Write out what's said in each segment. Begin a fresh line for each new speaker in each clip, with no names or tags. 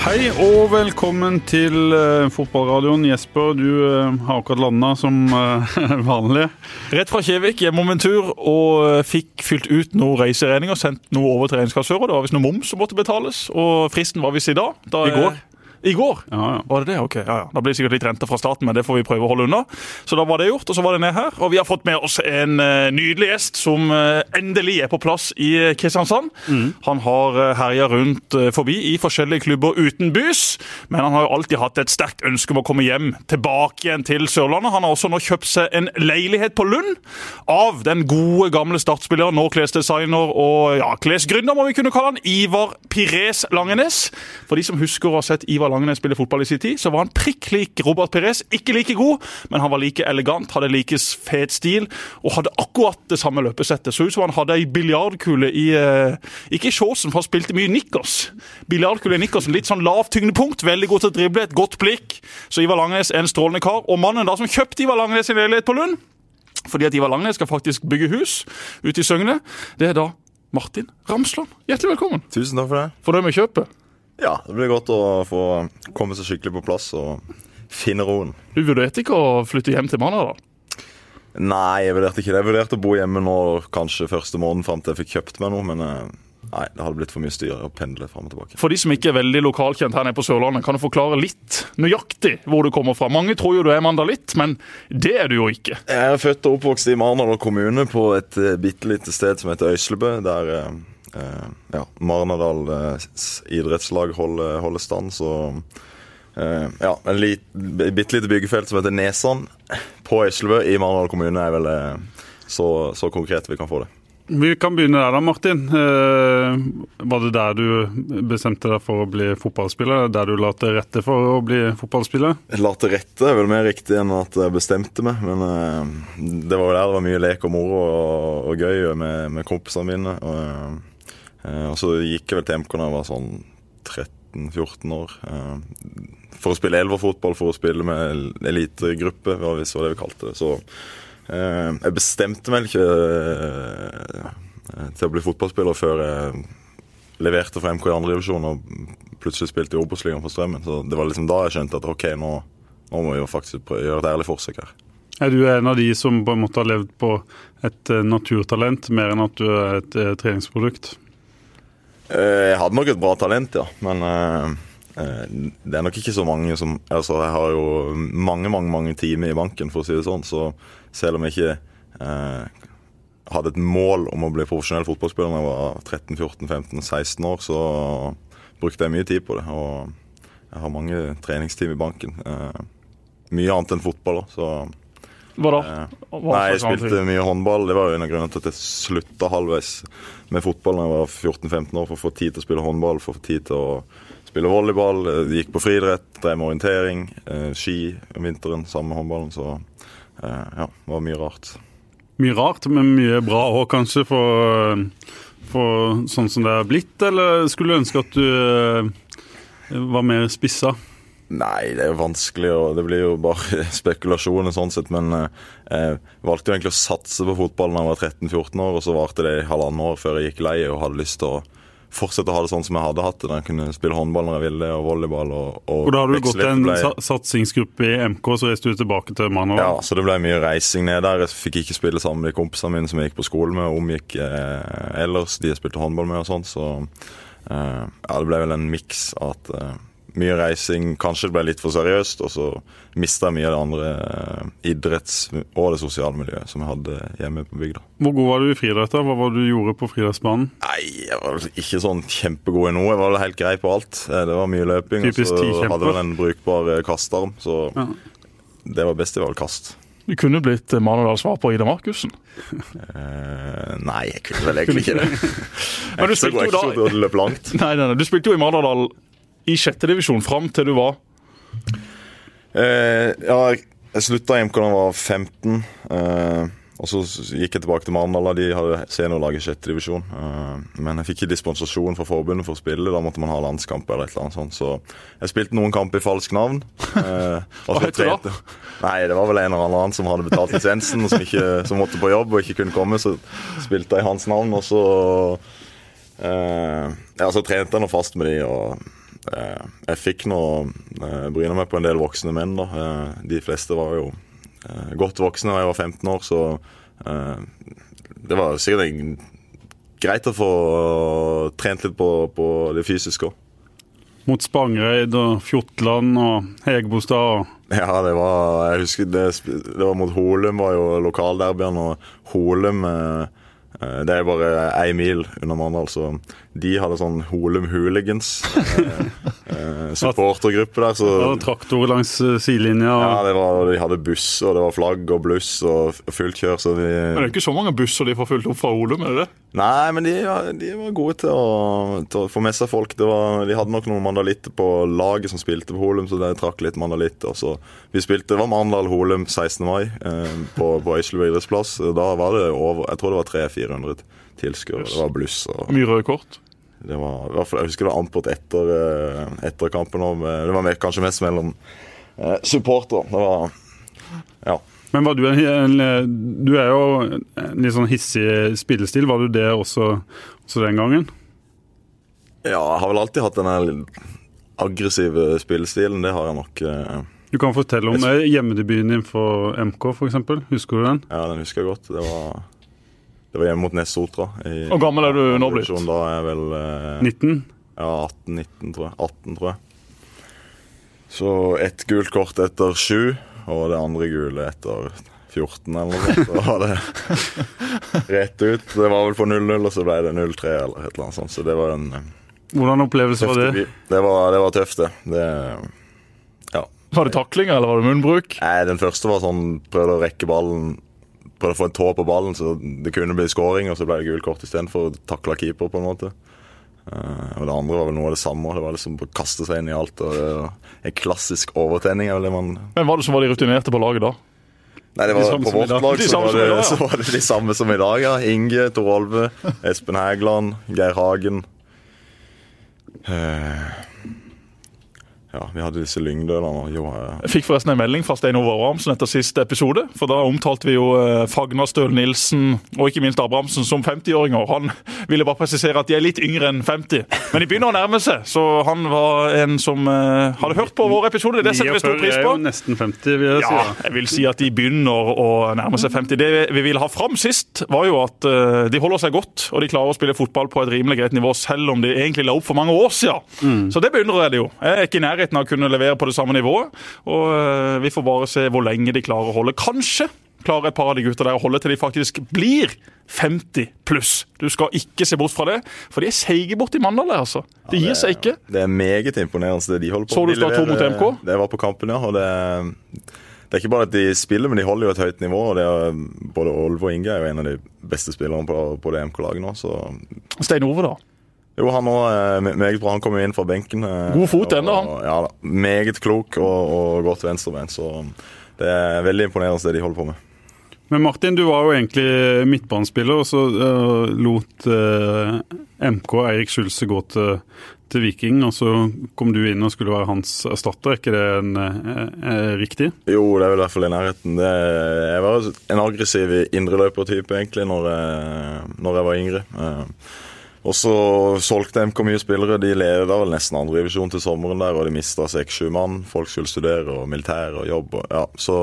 Hei og velkommen til uh, fotballradioen. Jesper, du uh, har akkurat landa som uh, vanlig.
Rett fra Kjevik, hjemme om en tur, og fikk fylt ut noen reiseregninger. Sendt noe over til regnskapsfører. Det var visst noe moms som måtte betales, og fristen var visst i dag. Da,
I går?
I går?
Ja, ja.
Var det det? Ok, ja, ja. Da blir det sikkert litt renter fra staten, men det får vi prøve å holde unna. Så da var det gjort, og så var det ned her. Og vi har fått med oss en uh, nydelig gjest som uh, endelig er på plass i Kristiansand. Kristiansand. Han har herja rundt forbi i forskjellige klubber utenbys, men han har jo alltid hatt et sterkt ønske om å komme hjem tilbake igjen til Sørlandet. Han har også nå kjøpt seg en leilighet på Lund av den gode, gamle startspilleren, nå klesdesigner og ja, klesgründer, må vi kunne kalle han, Ivar Pires Langenes. For de som husker å ha sett Ivar Langenes spille fotball i sin tid, så var han prikk lik Robert Perez. Ikke like god, men han var like elegant, hadde like fet stil og hadde akkurat det samme løpesettet. Så ut som han hadde ei biljardkule i eh, Ikke i shortsen, for han spilte mye nikkers. Biljardkule i nikkersen, litt sånn lavt tyngdepunkt, veldig god til å drible, et godt blikk. Så Ivar Langnes er en strålende kar. Og mannen da som kjøpte Ivar Langnes sin leilighet på Lund, fordi at Ivar Langnes skal faktisk bygge hus ute i Søgne, det er da Martin Ramsland. Hjertelig velkommen.
Tusen takk for det.
Fornøyd med kjøpet?
Ja, Det blir godt å få komme seg skikkelig på plass og finne roen.
Du vurderte ikke å flytte hjem til Manadal?
Nei, jeg vurderte ikke det. Jeg vurderte å bo hjemme nå kanskje første måneden fram til jeg fikk kjøpt meg noe, men eh, nei, det hadde blitt for mye styr å pendle fram og tilbake.
For de som ikke er veldig lokalkjent her nede på Sørlandet, kan du forklare litt nøyaktig hvor du kommer fra? Mange tror jo du er mandalitt, men det er du jo ikke.
Jeg er født og oppvokst i Marnardal kommune, på et uh, bitte lite sted som heter Øyslebø. Der uh, ja, Marnardal uh, idrettslag holder, holder stand. Så uh, ja, en lit, bitte lite byggefelt som heter Nesan på Eslebø i Marnardal kommune er vel så, så konkret vi kan få det.
Vi kan begynne der da, Martin. Eh, var det der du bestemte deg for å bli fotballspiller? Der du la til rette for å bli fotballspiller?
La til rette er vel mer riktig enn at jeg bestemte meg. Men det var jo der det var mye lek og moro og, og gøy med, med kompisene mine. Og, og så gikk jeg vel til MK da jeg var sånn 13-14 år. Uh, for å spille elverfotball, for å spille med elitegruppe, hvis det var det vi kalte det. Så jeg bestemte meg ikke til å bli fotballspiller før jeg leverte for MK i andredivisjon og plutselig spilte i Obos-ligaen for Strømmen. Så det var liksom da jeg skjønte at ok, nå, nå må vi jo faktisk prøve, gjøre et ærlig forsøk her.
Er du en av de som på en måte har levd på et naturtalent, mer enn at du er et treningsprodukt?
Uh, jeg hadde nok et bra talent, ja. Men det er nok ikke så mange som Altså, jeg har jo mange, mange, mange timer i banken, for å si det sånn. Så selv om jeg ikke hadde et mål om å bli profesjonell fotballspiller da jeg var 13-14-15-16 år, så brukte jeg mye tid på det. Og jeg har mange treningstimer i banken. Eh, mye annet enn fotball. Så,
Hva da?
eh,
Hva
nei, jeg spilte mye håndball. Det var jo en av grunnene til at jeg slutta halvveis med fotball da jeg var 14-15 år, for å få tid til å spille håndball, for å få tid til å spille volleyball. Jeg Gikk på friidrett, drev med orientering, eh, ski om vinteren sammen med håndballen. Så eh, ja, det var mye rart.
Mye rart, men mye bra òg, kanskje, for, for sånn som det er blitt? Eller skulle du ønske at du eh, var mer spissa?
Nei, det er jo vanskelig, og det blir jo bare spekulasjoner sånn sett. Men eh, jeg valgte jo egentlig å satse på fotball da jeg var 13-14 år, og så varte det i halvannet år før jeg gikk lei og hadde lyst til å fortsette å ha det sånn som jeg hadde hatt det. Jeg kunne spille håndball når jeg ville, og volleyball. Og, og,
Og da hadde du gått til en
ble-
satsingsgruppe i MK, så reiste du tilbake til
Ja, så det ble mye reising ned der. Jeg fikk ikke spille sammen med de kompisene mine som jeg gikk på skole med, og omgikk eh, ellers. De jeg spilte håndball med og sånn, så eh, ja, det ble vel en miks at eh, mye reising, kanskje det ble litt for seriøst, og så mista jeg mye av det andre eh, idretts- og det sosiale miljøet som jeg hadde hjemme på bygda.
Hvor god var du i friidrett? Hva var det du gjorde på friidrettsbanen?
Nei, jeg var ikke sånn kjempegod i noe. Jeg var helt grei på alt. Eh, Det var mye løping,
Typisk
og så hadde vel en brukbar eh, kastarm, så
Ja.
det var best i vel kast.
Du kunne blitt eh, Manadals svar på Ida Markussen.
Uh, nei, jeg kunne vel egentlig ikke det. Jeg er ikke så god- til å løpe langt.
Nei, nei, nei, Du spilte jo i Manadal i sjette divisjon fram til du var
Eh, ja, jeg, slutta i MK da jeg var 15. eh, og så gikk jeg tilbake til Mandal. De hadde seniorlag i sjette divisjon. Eh, men jeg fikk ikke dispensasjon fra forbundet for å spille. Da måtte man ha landskamp eller et eller annet sånt. Så jeg spilte noen kamper i falsk navn. Eh,
Hva heter det da?
Nei, det var vel en eller annen som hadde betalt lisensen, og som, ikke, som måtte på jobb og ikke kunne komme. Så spilte jeg i hans navn, og så eh, Ja, så trente jeg nå fast med de og jeg fikk nå eh, bryna meg på en del voksne menn, da. Eh, de fleste var jo eh, godt voksne da jeg var 15 år, så eh, det var sikkert greit å få trent litt på, på det fysiske òg.
Mot Spangereid og Fjortland og Hegebostad og
Ja, det var Jeg husker det, det var mot Holum, var jo lokalderbyen, og Holum eh, eh, det er bare én mil under Mandal, så de hadde sånn Holum Hooligans. Eh, eh, supportergruppe der, så
var traktor langs eh, sidelinja.
ja,
Og,
det var, De hadde buss, og det var flagg og bluss og fullt kjør, så de
Men det er ikke så mange busser de får fulgt opp fra Holum? er det det?
Nei, men de, var- de var gode til å, til å få med seg folk. Det var, de hadde nok noen mandalitter på laget som spilte på Holum, så de trakk litt mandalitter. Så vi spilte, Det var Mandal-Holum 16. mai eh, på, på Øysleby idrettsplass. Da var det over Jeg tror det var 300-400 tilskuere. Det var bluss. og
Mye røde kort.
det var, i hvert fall, Jeg husker det var ampert etter, eh, etter kampen. Og det var kanskje mest mellom eh, supportere. Det var Ja.
men var du en, Du er jo en litt sånn hissig spillestil. Var du det også, også den gangen?
ja. Jeg har vel alltid hatt den aggressive spillestilen. Det har jeg nok. eh,
Du kan fortelle om hjemmedebuten din for MK, f.eks. Husker du den?
Ja, den husker jeg godt. Det var, det var hjemme mot Nessotra. Sotra.
Hvor gammel er du nå blitt?
Da er jeg vel eh,
19?
ja, 18-19, tror jeg. 18, tror jeg. Så ett gult kort etter sju, og det andre gule etter 14 eller noe sånt. Da var det rett ut. Det var vel på 0-0, og så ble det 0-3 eller et eller annet sånt. Så det var en eh,
Hvordan opplevelse var det?
Det var, det var tøft, det. det ja.
Var det taklinger, eller var det munnbruk?
Nei, den første var sånn Prøvde å rekke ballen Prøvde å få en tå på ballen, så det kunne bli skåring, og så ble det gult kort istedenfor å takle keeper, på en måte. Eh, og det andre var vel noe av det samme. Det var liksom å kaste seg inn i alt. og det var En klassisk overtenning. er vel det man...
Men var det som var de rutinerte på laget da?
Nei, det var
de
På vårt lag
De
så var, det,
dag, ja.
så var det de samme som i dag. ja. Inge, Tor Olve, Espen Hægeland, Geir Hagen. Eh, ja, vi hadde disse lyngdølene. Jo, ja.
Jeg fikk forresten en melding fra Stein Ove Abrahamsen etter siste episode. For da omtalte vi jo Fagnastøl Fagnar Støl Nilsen og ikke minst Abrahamsen som 50-åringer. Han ville bare presisere at de er litt yngre enn 50. Men de begynner å nærme seg, så han var en som uh, hadde hørt på vår episode. Det setter vi stor
49
pris
er
på.
jo nesten 50, vil jeg si.
Ja, jeg vil si at de begynner å nærme seg 50. Det vi ville ha fram sist, var jo at uh, de holder seg godt, og de klarer å spille fotball på et rimelig greit nivå, selv om de egentlig la opp for mange år siden. Så det beundrer jeg det jo. Jeg er ikke i nærheten av å kunne levere på det samme nivået, og eh, vi får bare se hvor lenge de klarer å holde. Kanskje klarer et par av de gutta der å holde til de faktisk blir 50 pluss. Du skal ikke se bort fra det, for de er seige borti Mandal, altså. De gir seg ikke.
Det er meget imponerende det de holder på
Så du Start
2
mot MK?
Det var på kampen, ja. Og det, det er ikke bare at de spiller, men de holder jo et høyt nivå. og det er, Både Olve og Inge er jo en av de beste spillerne på, på det MK-laget nå. så...
Stein Ove, da.
Jo, han òg meget bra. Han kom jo inn fra benken. eh,
God fot ennå, han.
Ja da. Meget klok og, og godt venstrebein. Så det er veldig imponerende det de holder på med.
Men Martin, du var jo egentlig midtbanespiller, og så uh, lot uh, MK Eirik Skjulse gå til, til Viking. Og så kom du inn og skulle være hans erstatter. Er ikke det en, eh, eh, riktig?
Jo, det er vel i hvert fall i nærheten. Det, jeg var en aggressiv indreløpertype egentlig når jeg, når jeg var yngre. Eh, Og så solgte MK mye spillere. De leda vel nesten andredivisjon til sommeren der, og de mista seks-sju mann. Folk skulle studere og militær og jobb. Og, ja, så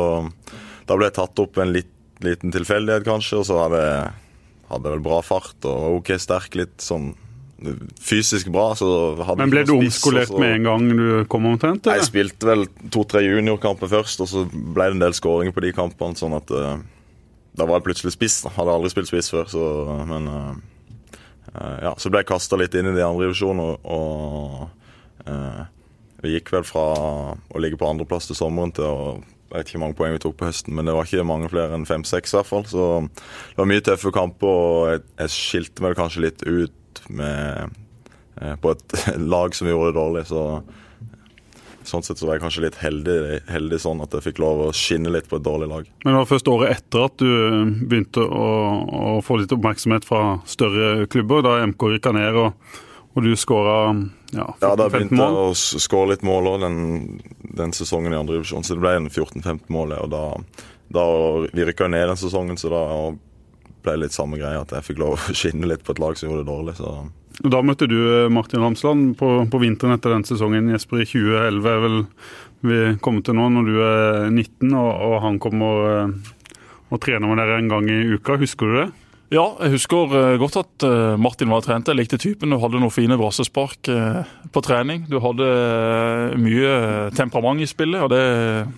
da ble jeg tatt opp en litt, liten tilfeldighet, kanskje, og så hadde jeg hadde vel bra fart og ok sterk, litt sånn fysisk bra.
Men ble du omskolert
så-
med en gang du kom omtrent?
Jeg spilte vel to-tre juniorkamper først, og så ble det en del skåringer på de kampene. Sånn at uh, da var jeg plutselig spiss. da. Hadde aldri spilt spiss før, så Men eh, ja, så ble jeg kasta litt inn i de andre divisjonene, og, og eh, vi gikk vel fra å ligge på andreplass til sommeren til å jeg vet ikke mange poeng vi tok på høsten, men det var ikke mange flere enn fem-seks. i hvert fall, Så det var mye tøffe kamper, og jeg, jeg skilte meg kanskje litt ut med, eh, på et lag som gjorde det dårlig. så Sånn sett så var jeg kanskje litt heldig, heldig sånn at jeg fikk lov å skinne litt på et dårlig lag.
Men det var først året etter at du begynte å, å få litt oppmerksomhet fra større klubber, da MK rykka ned og, og du skåra ja,
Ja, Da begynte
mål.
jeg å skåre litt mål òg den, den sesongen i andre divisjon, så det ble en 14-15 mål. Og da, da Vi rykka ned den sesongen, så da ble litt samme greia, at jeg fikk lov å skinne litt på et lag som gjorde det dårlig. Så
Da møtte du eh, Martin Ramsland på, på vinteren etter den sesongen. Jesper, i 2011 er vel vi kommet til nå, når du er 19 og, og han kommer og, og trener med dere en gang i uka. Husker du det?
Ja, jeg husker uh, godt at Martin var trent. Jeg likte typen. Du hadde noen fine brassespark på trening. Du hadde mye temperament i spillet, og det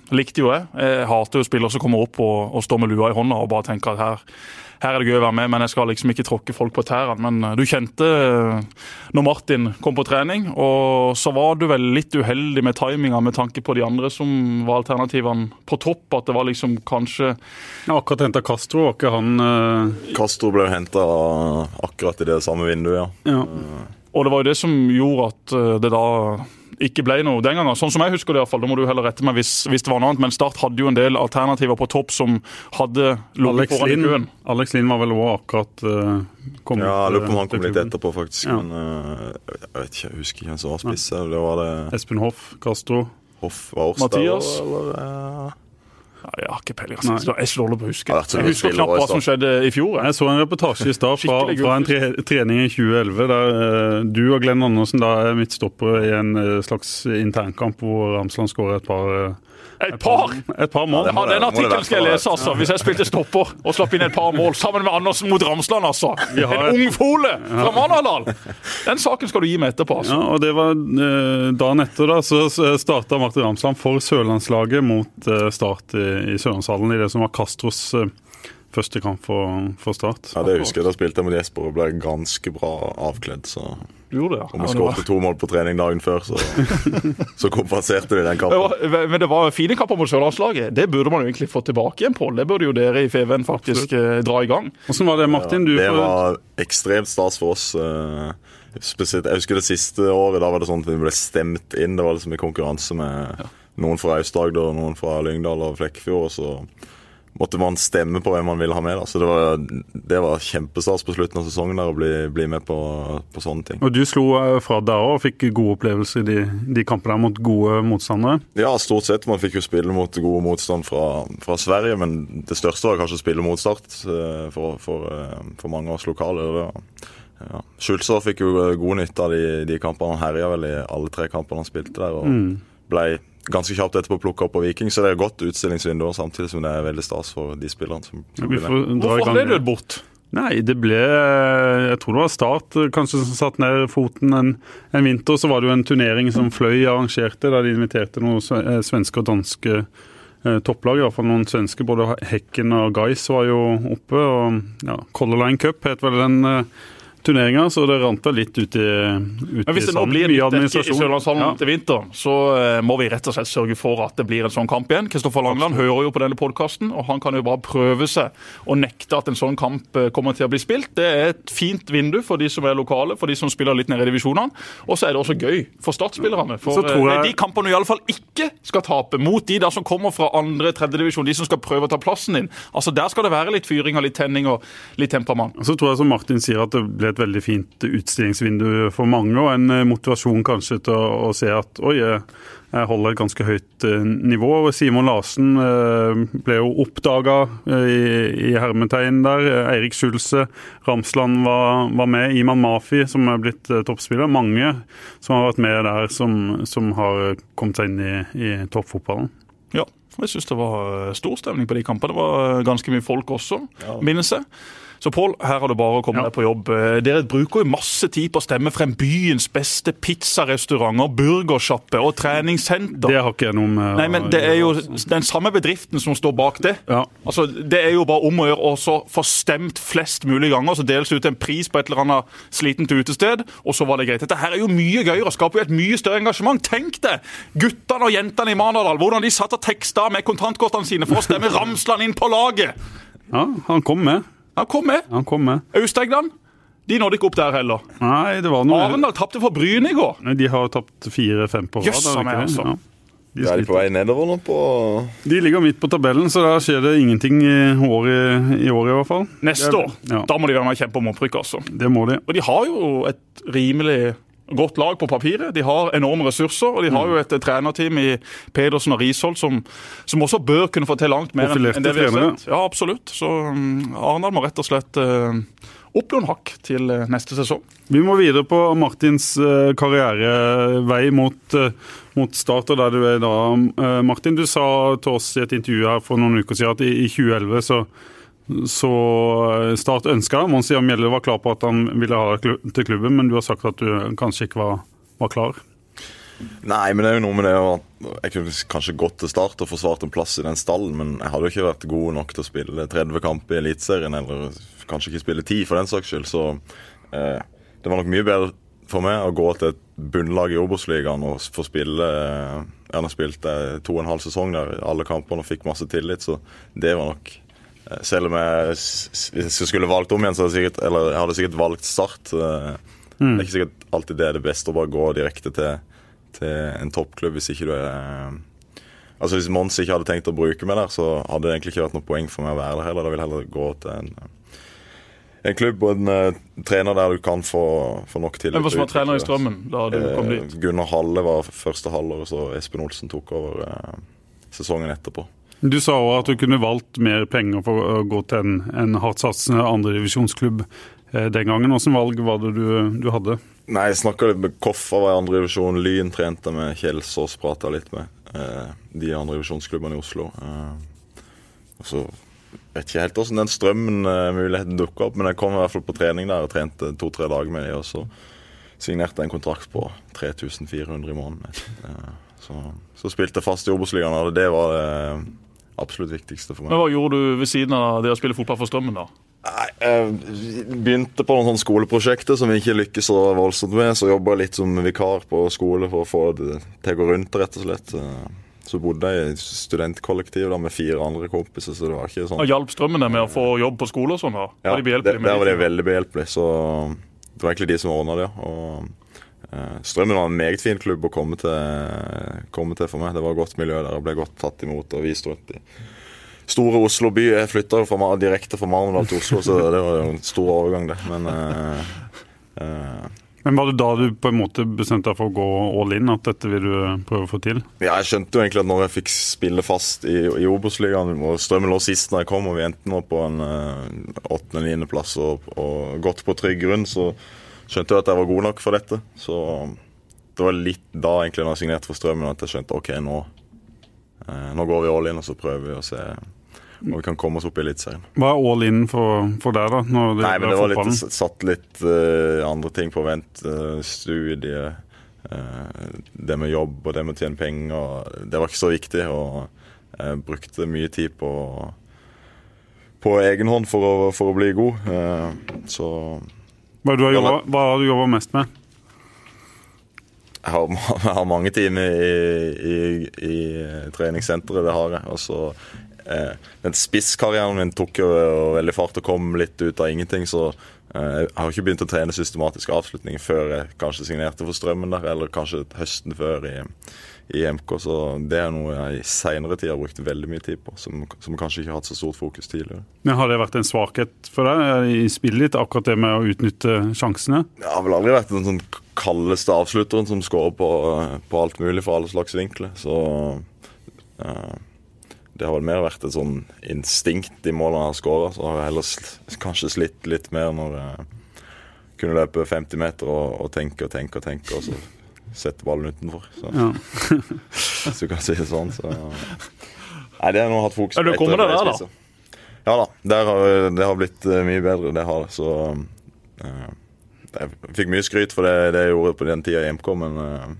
likte jo jeg. Jeg hater jo spillere som kommer opp og, og står med lua i hånda og bare tenker at her her er det gøy å være med, men jeg skal liksom ikke tråkke folk på tærne. Men du kjente når Martin kom på trening, og så var du vel litt uheldig med timinga med tanke på de andre som var alternativene på topp. At det var liksom kanskje
ja, Akkurat henta Castro, var ikke han uh...
Castro ble henta akkurat i det samme vinduet, ja.
ja.
Og det var jo det som gjorde at det da ikke ble noe den gangen. Sånn som jeg husker det, i hvert fall. Da må du heller rette meg hvis, hvis, det var noe annet. Men Start hadde jo en del alternativer på topp som hadde ligget foran i køen.
Alex Lind var vel òg akkurat uh, kommet
Ja, jeg lurer på om han kom litt etterpå, faktisk. Ja. Men uh, jeg vet ikke, jeg husker ikke hvem som var spiss. Det var det
Espen Hoff, Castro.
Hoff var også
Mathias.
Eller, uh...
Ja, jeg har ikke peiling. Altså. Jeg slår det på å huske. Jeg husker knapt hva som skjedde i fjor.
Jeg så en reportasje i stad fra, fra, en tre, trening i 2011 der uh, du og Glenn Andersen da er midtstopper i en uh, slags internkamp hvor Ramsland skårer et par uh,
et par!
Et par mål.
Ja, Den artikkelen skal jeg lese, altså. Hvis jeg spilte stopper og slapp inn et par mål sammen med Andersen mot Ramsland, altså. En ung fole fra Manadal! Den saken skal du gi meg etterpå. altså.
Ja, og det var eh, Dagen etter da, så starta Martin Ramsland for sørlandslaget mot eh, Start i, i Sørlandshallen i det som var Castros eh, første kamp for, for, Start.
Ja, det husker jeg. Da spilte jeg med Jesper og ble ganske bra avkledd. så...
Du gjorde det, ja.
Om vi skåret to mål på trening dagen før, så, så kompenserte vi den kampen.
Ja, men det var fine kamper mot sørlandslaget. Det burde man jo egentlig få tilbake igjen, Pål. Det burde jo dere i Feven faktisk Absolutt. Eh, dra i gang.
Hvordan var det, Martin?
Du det var ekstremt stas for oss. Eh, spesielt, jeg husker det siste året. Da var det sånn at vi ble stemt inn. Det var liksom i konkurranse med ja. noen fra Aust-Agder, noen fra Lyngdal og Flekkefjord. og så måtte man stemme på hvem man ville ha med. Da. Så det var, det var kjempestas på slutten av sesongen der å bli, bli med på, på, sånne ting.
Og Du slo eh, fra deg òg og fikk gode opplevelser i de, de kampene mot gode motstandere?
Ja, stort sett. Man fikk jo spille mot gode motstand fra, fra Sverige, men det største var kanskje å spille mot Start eh, for, for, eh, for mange av oss lokale. Ja. Schulzer fikk jo god nytte av de, de kampene. Han herja vel i alle tre kampene han spilte der. og mm. ble ganske kjapt etterpå plukka opp på Viking, så det er et godt utstillingsvindu samtidig som det er veldig stas for de spillerne som,
blir med. Hvorfor ble du bort?
Nei, det ble Jeg tror det var Start kanskje som satte ned foten en, en, vinter. Så var det jo en turnering som Fløy arrangerte, der de inviterte noen eh, svenske og danske eh, topplag. fall noen svenske. Både Hekken og Guys var jo oppe. og ja, Color Line Cup het vel den. Eh, turneringa, så det rant litt ut i, ut
Men Hvis det nå blir mye administrasjon i Sørlandshallen ja. til vinter, så uh, må vi rett og slett sørge for at det blir en sånn kamp igjen. Kristoffer Langland hører jo på denne podkasten, og han kan jo bare prøve seg å nekte at en sånn kamp uh, kommer til å bli spilt. Det er et fint vindu for de som er lokale, for de som spiller litt nede i divisjonene. Og så er det også gøy for startspillerne. For uh, jeg... de kampene du iallfall ikke skal tape, mot de der som kommer fra andre tredjedivisjon, de som skal prøve å ta plassen din. Altså Der skal det være litt fyring og litt tenning og litt temperament.
Så tror jeg som Martin sier at det ble et veldig fint utstillingsvindu for mange, og en eh, motivasjon kanskje til å, å se at oi, jeg holder et ganske høyt eh, nivå. Simon Larsen eh, ble jo oppdaga i, i hermetegn der. Eirik Skjulse, Ramsland var, var, med. Iman Mafi, som er blitt toppspiller. Mange som har vært med der, som, som har kommet seg inn i, i toppfotballen.
Ja, jeg syns det var stor stemning på de kampene. Det var ganske mye folk også, ja. minnes jeg. Så Pål, her har du bare å komme ja. deg på jobb. Eh, dere bruker jo masse tid på å stemme frem byens beste pizzarestauranter, burgersjappe og treningssenter.
Det har ikke jeg noe med
Nei, men Det er jo den samme bedriften som står bak det.
Ja.
Altså, Det er jo bare om å gjøre å få stemt flest mulig ganger, så deles ut en pris på et eller annet slitent utested, og så var det greit. Dette her er jo mye gøyere, og skaper jo et mye større engasjement. Tenk det! Guttene og jentene i Manadal, hvordan de satt og teksta med kontantkortene sine for å stemme Ramsland inn på laget!
Ja, han kom med.
Han kom med.
Han kom med.
Aust-England de nådde ikke opp der heller.
Nei, det var noe...
Arendal tapte for Bryne i går.
Nei, De har tapt fire-fem på rad.
Jøss a meg, altså. Ja.
De er de på vei nedover nå på
De ligger midt på tabellen, så da skjer det ingenting i år i, i, år i hvert fall.
Neste år. Ja. Da må de være med og kjempe om opprykk, altså.
Det må de.
Og de har jo et rimelig godt lag på papiret. De har enorme ressurser, og de har jo et trenerteam i Pedersen og Rishold som, som også bør kunne få til langt mer enn det vi har sett. Ja, absolutt. Så um, Arendal må rett og slett uh, opp noen hakk til neste sesong.
Vi må videre på Martins karrierevei mot, mot Start, der du er da. Martin, du sa til oss i et intervju her for noen uker siden at i 2011 så så Start ønska det. Mons Mjelle var klar på at han ville ha deg til klubben, men du har sagt at du kanskje ikke var, var klar?
Nei, men det er jo noe med det jeg kunne kanskje gått til start og forsvart en plass i den stallen, men jeg hadde jo ikke vært god nok til å spille 30 kamper i Eliteserien, eller kanskje ikke spille 10 for den saks skyld. Så eh, det var nok mye bedre for meg å gå til et bunnlag i Obos-ligaen og få spille eh, Jeg har spilt eh, to og en halv sesong der alle kampene og fikk masse tillit, så det var nok eh, selv om jeg, hvis jeg skulle valgt om igjen, så hadde jeg sikkert, eller jeg hadde sikkert valgt Start. Eh, mm. Det er ikke sikkert alltid det er det beste å bare gå direkte til til en toppklubb hvis ikke du er Altså Hvis Mons ikke hadde tenkt å bruke meg der, så hadde det egentlig ikke vært noe poeng for meg å være der heller. Da vil jeg heller gå til en, en klubb og en uh, trener der du kan få, få nok tillit.
Hvem var som var trener i Strømmen da du kom
dit? Gunnar Halle var første halvår, og så Espen Olsen tok over uh, sesongen etterpå.
Du sa òg at du kunne valgt mer penger for å gå til en, en hardtsatsende andredivisjonsklubb uh, den gangen. Hvilket valg var det du, du hadde?
Nei, jeg snakka litt med Koffa, var i andre divisjon. Lyn trente med Kjelsås, prata litt med eh, de andre divisjonsklubbene i Oslo. Eh, og så vet ikke helt hvordan den strømmen-muligheten eh, dukka opp, men jeg kom i hvert fall på trening der og trente to-tre dager med de, og så signerte jeg en kontrakt på 3400 i måneden. Eh, så, så, spilte jeg fast i Obos-ligaen, og det var det absolutt viktigste for meg.
Men Hva gjorde du ved siden av det å spille fotball for Strømmen, da?
Nei, Jeg begynte på noen sånne skoleprosjekter som vi ikke lykkes så voldsomt med. Så jobba litt som vikar på skole for å få det til å gå rundt, rett og slett. Så bodde jeg i studentkollektiv da med fire andre kompiser. så det var ikke sånn...
Og Hjalp strømmen deg med å få jobb på skole og sånn? da?
Ja, var de det, der var de veldig behjelpelige. Så det var egentlig de som ordna det. Og eh, Strømmen var en meget fin klubb å komme til, komme til for meg. Det var et godt miljø der. Jeg ble godt tatt imot og vist rundt i store Oslo by. Jeg flytta direkte fra Marmendal til Oslo, så det var jo en stor overgang, det. Men uh,
uh, men Var det da du på en måte bestemte deg for å gå all in? At dette vil du prøve å få til?
Ja, jeg skjønte jo egentlig at når jeg fikk spille fast i, i Obos-ligaen, og Strømmen lå sist når jeg kom, og vi endte nå på en åttende-niendeplass uh, og, og gått på trygg grunn, så skjønte jo at jeg var god nok for dette. Så det var litt da egentlig når jeg signerte for Strømmen at jeg skjønte ok, nå, nå går vi all in og så prøver vi å se om vi kan komme oss opp i Eliteserien.
Hva er all in for, for deg, da?
Det, Nei, men det var litt, satt litt uh, andre ting på vent. Uh, studie, uh, det med jobb og det med å tjene penger. Det var ikke så viktig. Og jeg brukte mye tid på, på egen hånd for å, for å bli god. så
Hva har du jobba mest med?
Jeg har, jeg har, mange timer i, i, i treningssenteret, det har jeg. Og så den spisskarrieren min tok jo veldig fart og kom litt ut av ingenting, så eh, jeg har ikke begynt å trene systematisk avslutning før jeg kanskje signerte for Strømmen der, eller kanskje høsten før i, i MK. Så det er noe jeg i seinere tid har brukt veldig mye tid på, som, som kanskje ikke har hatt så stort fokus tidligere.
Men Har det vært en svakhet for deg i spillet ditt, akkurat det med å utnytte sjansene?
Jeg har vel aldri vært den sånn kaldeste avslutteren som skårer på, på, alt mulig fra alle slags vinkler. Så uh, det har vel mer vært et sånn instinkt i målene han har skåra. Så har jeg heller kanskje slitt litt mer når jeg kunne løpe 50 meter og, og tenke og tenke og tenke, og så sette ballen utenfor. Så. Ja. Hvis du kan si det sånn. Så. Nei, det har jeg nå hatt fokus
på. Er du kommet deg der, da?
Ja da. Har, det har blitt eh, mye bedre. Det har det. Så uh, Jeg fikk mye skryt for det, det jeg gjorde på den tida i MK, men uh, Eh,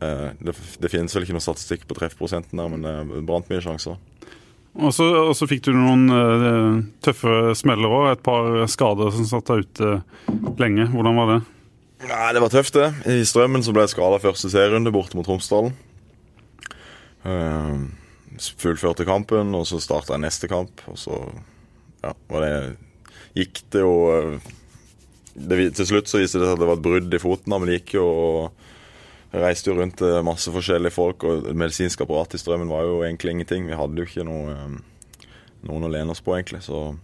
det, det, finnes vel ikke noe statistikk på treffprosenten der, men det brant mye sjanser.
Og så fikk du noen uh, tøffe smeller òg. Et par skader som satt deg ute lenge. Hvordan var det?
Nei, Det var tøft, det. I Strømmen så ble jeg skada første serierunde borte mot Tromsdalen. Uh, fullførte kampen, og så starta jeg neste kamp. Og så ja, var det, gikk det jo det, Til slutt så viste det seg at det var et brudd i foten, men det gikk jo jeg reiste jo rundt til masse forskjellige folk, og det medisinske apparatet i Strømmen var jo egentlig ingenting. Vi hadde jo ikke noe, eh, noen å lene oss på, egentlig. Så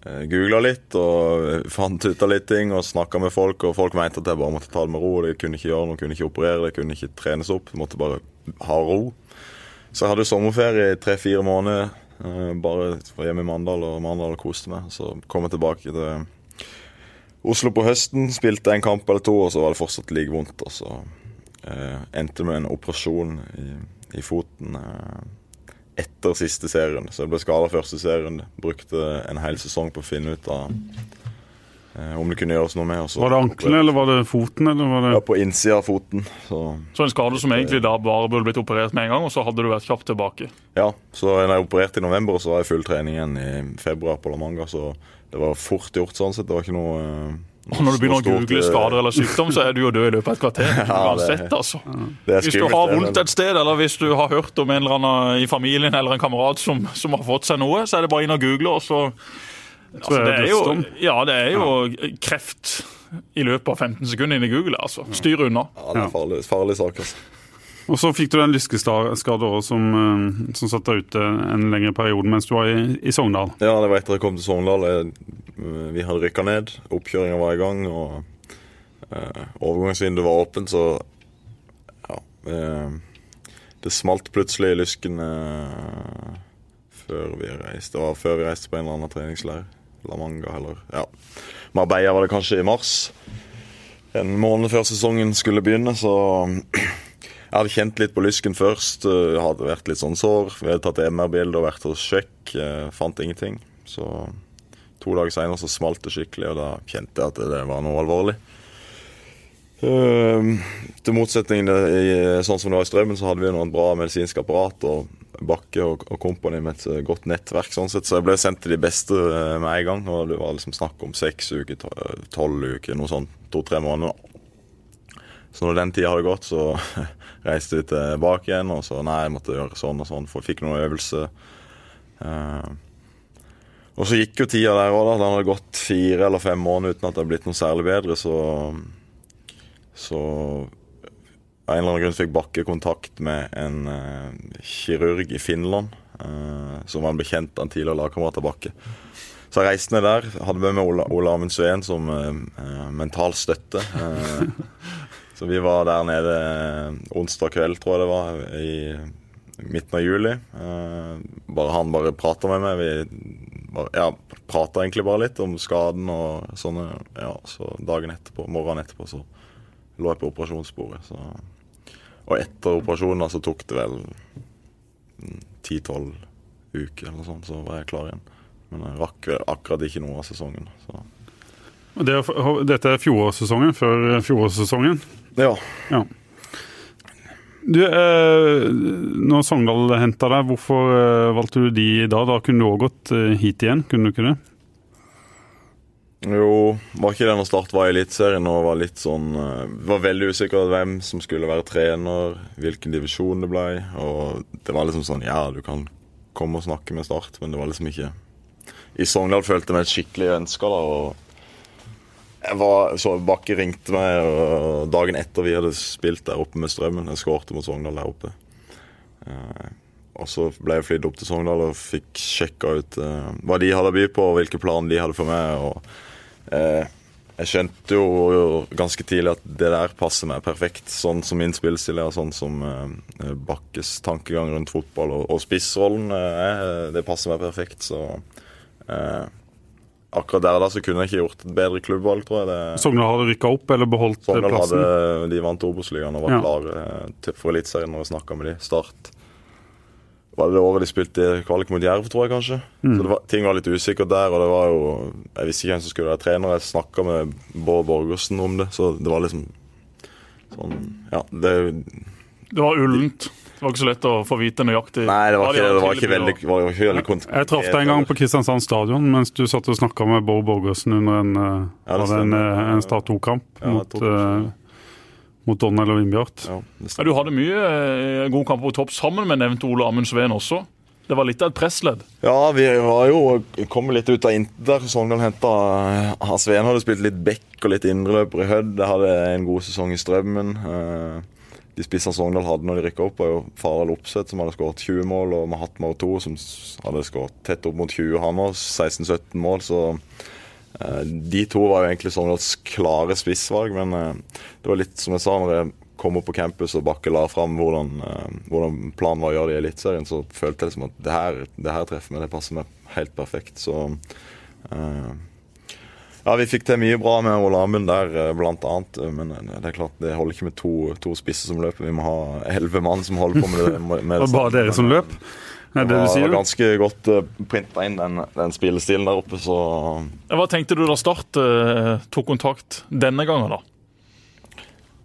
jeg googla litt og fant ut av litt ting og snakka med folk, og folk mente at jeg bare måtte ta det med ro. Det kunne ikke gjøre noe, kunne ikke operere, det kunne ikke trenes opp. Jeg måtte bare ha ro. Så jeg hadde sommerferie i tre-fire måneder. Eh, bare var hjemme i Mandal og Mandal koste meg. Så kom jeg tilbake til Oslo på høsten, spilte en kamp eller to, og så var det fortsatt like vondt. Og så eh, endte med en operasjon i, i foten eh, etter siste serien. Så jeg ble skada første serien. Brukte en hel sesong på å finne ut av eh, om det kunne gjøres noe med.
Var det ankelen, eller var det foten, eller var det
Ja, på innsida av foten. Så
Så en skade som egentlig da bare burde blitt operert med en gang, og så hadde du vært kjapt tilbake.
ja, så da jeg opererte i november, så var jeg full trening igjen i februar på La Manga. Så det var fort gjort sånn sett. Det var ikke noe eh,
Og når du begynner å google
eh,
skader eller sykdom, så er du jo død i løpet av et kvarter. Uansett, altså. Hvis du har vondt et sted, eller hvis du har hørt om en eller annen i familien eller en kamerat som, som har fått seg noe, så er det bare inn og google, og så altså, det
det
er jo. Ja, det er jo kreft i løpet av 15 sekunder inn i Google. altså. Styr unna.
Ja, det er farlig, farlig sak, altså.
Og så fikk du en lyskeskade også, som, eh, som satt deg ute en lengre periode mens du var i, i Sogndal.
Ja, det var etter jeg kom til Sogndal. Jeg- Vi hadde rykka ned. Oppkjøringa var i gang, og eh, overgangsvinduet var åpent, så ja eh, Det smalt plutselig i lysken eh, før vi reiste. Det var før vi reiste på en eller annen treningsleir. La Manga, eller ja. Marbella var det kanskje i mars. En måned før sesongen skulle begynne, så jeg hadde kjent litt på lysken først. eh, Hadde vært litt sånn sår. Vi hadde tatt MR-bilde og vært hos sjekk. eh, Fant ingenting. Så to dager seinere så smalt det skikkelig, og da kjente jeg at det, var noe alvorlig. Eh, til motsetning sånn som det var i Strømmen, så hadde vi noe bra medisinsk apparat og Bakke og, og Company med et eh, godt nettverk, sånn sett, så jeg ble sendt til de beste med en gang. Og det var liksom snakk om seks uker, tolv uker, noe sånt. To-tre måneder. Så når den tida hadde gått, så reiste vi tilbake igjen, og så nei, jeg måtte gjøre sånn og sånn, for jeg fikk noe øvelse. Eh, og så gikk jo tida der òg, da. Den hadde gått fire eller fem måneder uten at det hadde blitt noe særlig bedre, så Så av en eller annen grunn fikk Bakke kontakt med en eh, kirurg i Finland, Uh, som var en bekjent av en tidligere lagkamerat av Bakke. Så jeg reiste ned der. Hadde med meg Ola, Ola Amundsveen som eh, eh, mental støtte. Så vi var der nede eh, onsdag kveld, tror jeg det var, i midten av juli. Eh, bare Han bare prata med meg. Vi bare, ja, prata egentlig bare litt om skaden og sånne. Ja, så dagen etterpå, morgenen etterpå, så lå jeg på operasjonsbordet. Så. Og etter operasjonen så tok det vel ti-tolv uker eller sånn, så var jeg klar igjen. Men jeg rakk akkurat ikke noe av sesongen. Så.
Det, dette er fjorårssesongen før fjorårssesongen.
Ja.
Ja. Du, eh, når Sogndal henta deg, hvorfor eh, valgte du de da? Da kunne du òg gått eh, hit igjen, kunne du ikke det?
Jo, var ikke det når Start var i Eliteserien og var litt sånn eh, Var veldig usikker hvem som skulle være trener, hvilken divisjon det ble. Og det var liksom sånn Ja, du kan komme og snakke med Start, men det var liksom ikke I Sogndal følte jeg meg skikkelig ønska, da. Og jeg var, så Bakke ringte meg og dagen etter vi hadde spilt der oppe med Strømmen. Jeg skårte mot Sogndal der oppe. Eh, og så ble jeg flydd opp til Sogndal og fikk sjekka ut eh, hva de hadde å by på, og hvilke planer de hadde for meg. og Eh, jeg skjønte jo ganske tidlig at det der passer meg perfekt. Sånn som min spillestil er, sånn som Bakkes tankegang rundt fotball og, spissrollen eh. Det passer meg perfekt, så Akkurat der da så kunne jeg ikke gjort et bedre klubbvalg, tror jeg. Det,
Sogndal hadde rykka opp eller beholdt eh,
Sogndal
plassen?
hadde, de vant Obos-ligaen og var
Ja.
klare eh, for Eliteserien når vi snakka med de. Start var det det året de spilte kvalik mot Jerv, tror jeg kanskje.
Mm.
Så det var, ting var litt usikkert der, og det var jo Jeg visste ikke hvem som skulle være trener. Jeg snakka med Bård Borgersen om det, så det var liksom sånn Ja, det
Det var ullent. Det var ikke så lett å få vite nøyaktig
Nei, det var ikke, det var ikke veldig, var ikke veldig konkret.
Jeg traff deg en gang på Kristiansand stadion mens du satt og snakka med Bård Borgersen under en, eh,
Ja,
en, eh, en Start 2-kamp
Ja,
mot, uh, mot Donnell og Vindbjart.
Ja,
Ja, du hadde mye eh, gode kamper på topp sammen med nevnte Ole Amundsveen også. Det var litt av et pressledd.
Ja, vi var jo kommet litt ut av inter. Sogndal henta Sveen hadde spilt litt back og litt indreløper i Hødd. Det hadde en god sesong i Strømmen. Eh, De spissene Sogndal hadde når de rykka opp, var jo Fardal Opseth, som hadde skåret 20 mål, og Mahatma O2, som hadde skåret tett opp mot 20, han òg. 16-17 mål, så eh, de to var jo egentlig Sogndals klare spissvalg, men eh, det var litt som jeg sa når jeg kom opp på campus og Bakke la fram hvordan, eh, hvordan planen var å gjøre det i Eliteserien, så følte jeg liksom at det her, det her treffer meg, det passer meg helt perfekt. Så eh, Ja, vi fikk til mye bra med Ole Amund der, eh, blant annet. Men eh, det er klart, det holder ikke med to, to spisser som løper. Vi må ha elleve mann som holder på med det. Med det
Og bare dere som løp? Er det
det
du
var
sier?
ganske godt printa inn den, den spillestilen der oppe, så
Hva tenkte du da Start eh, tok kontakt denne gangen? da?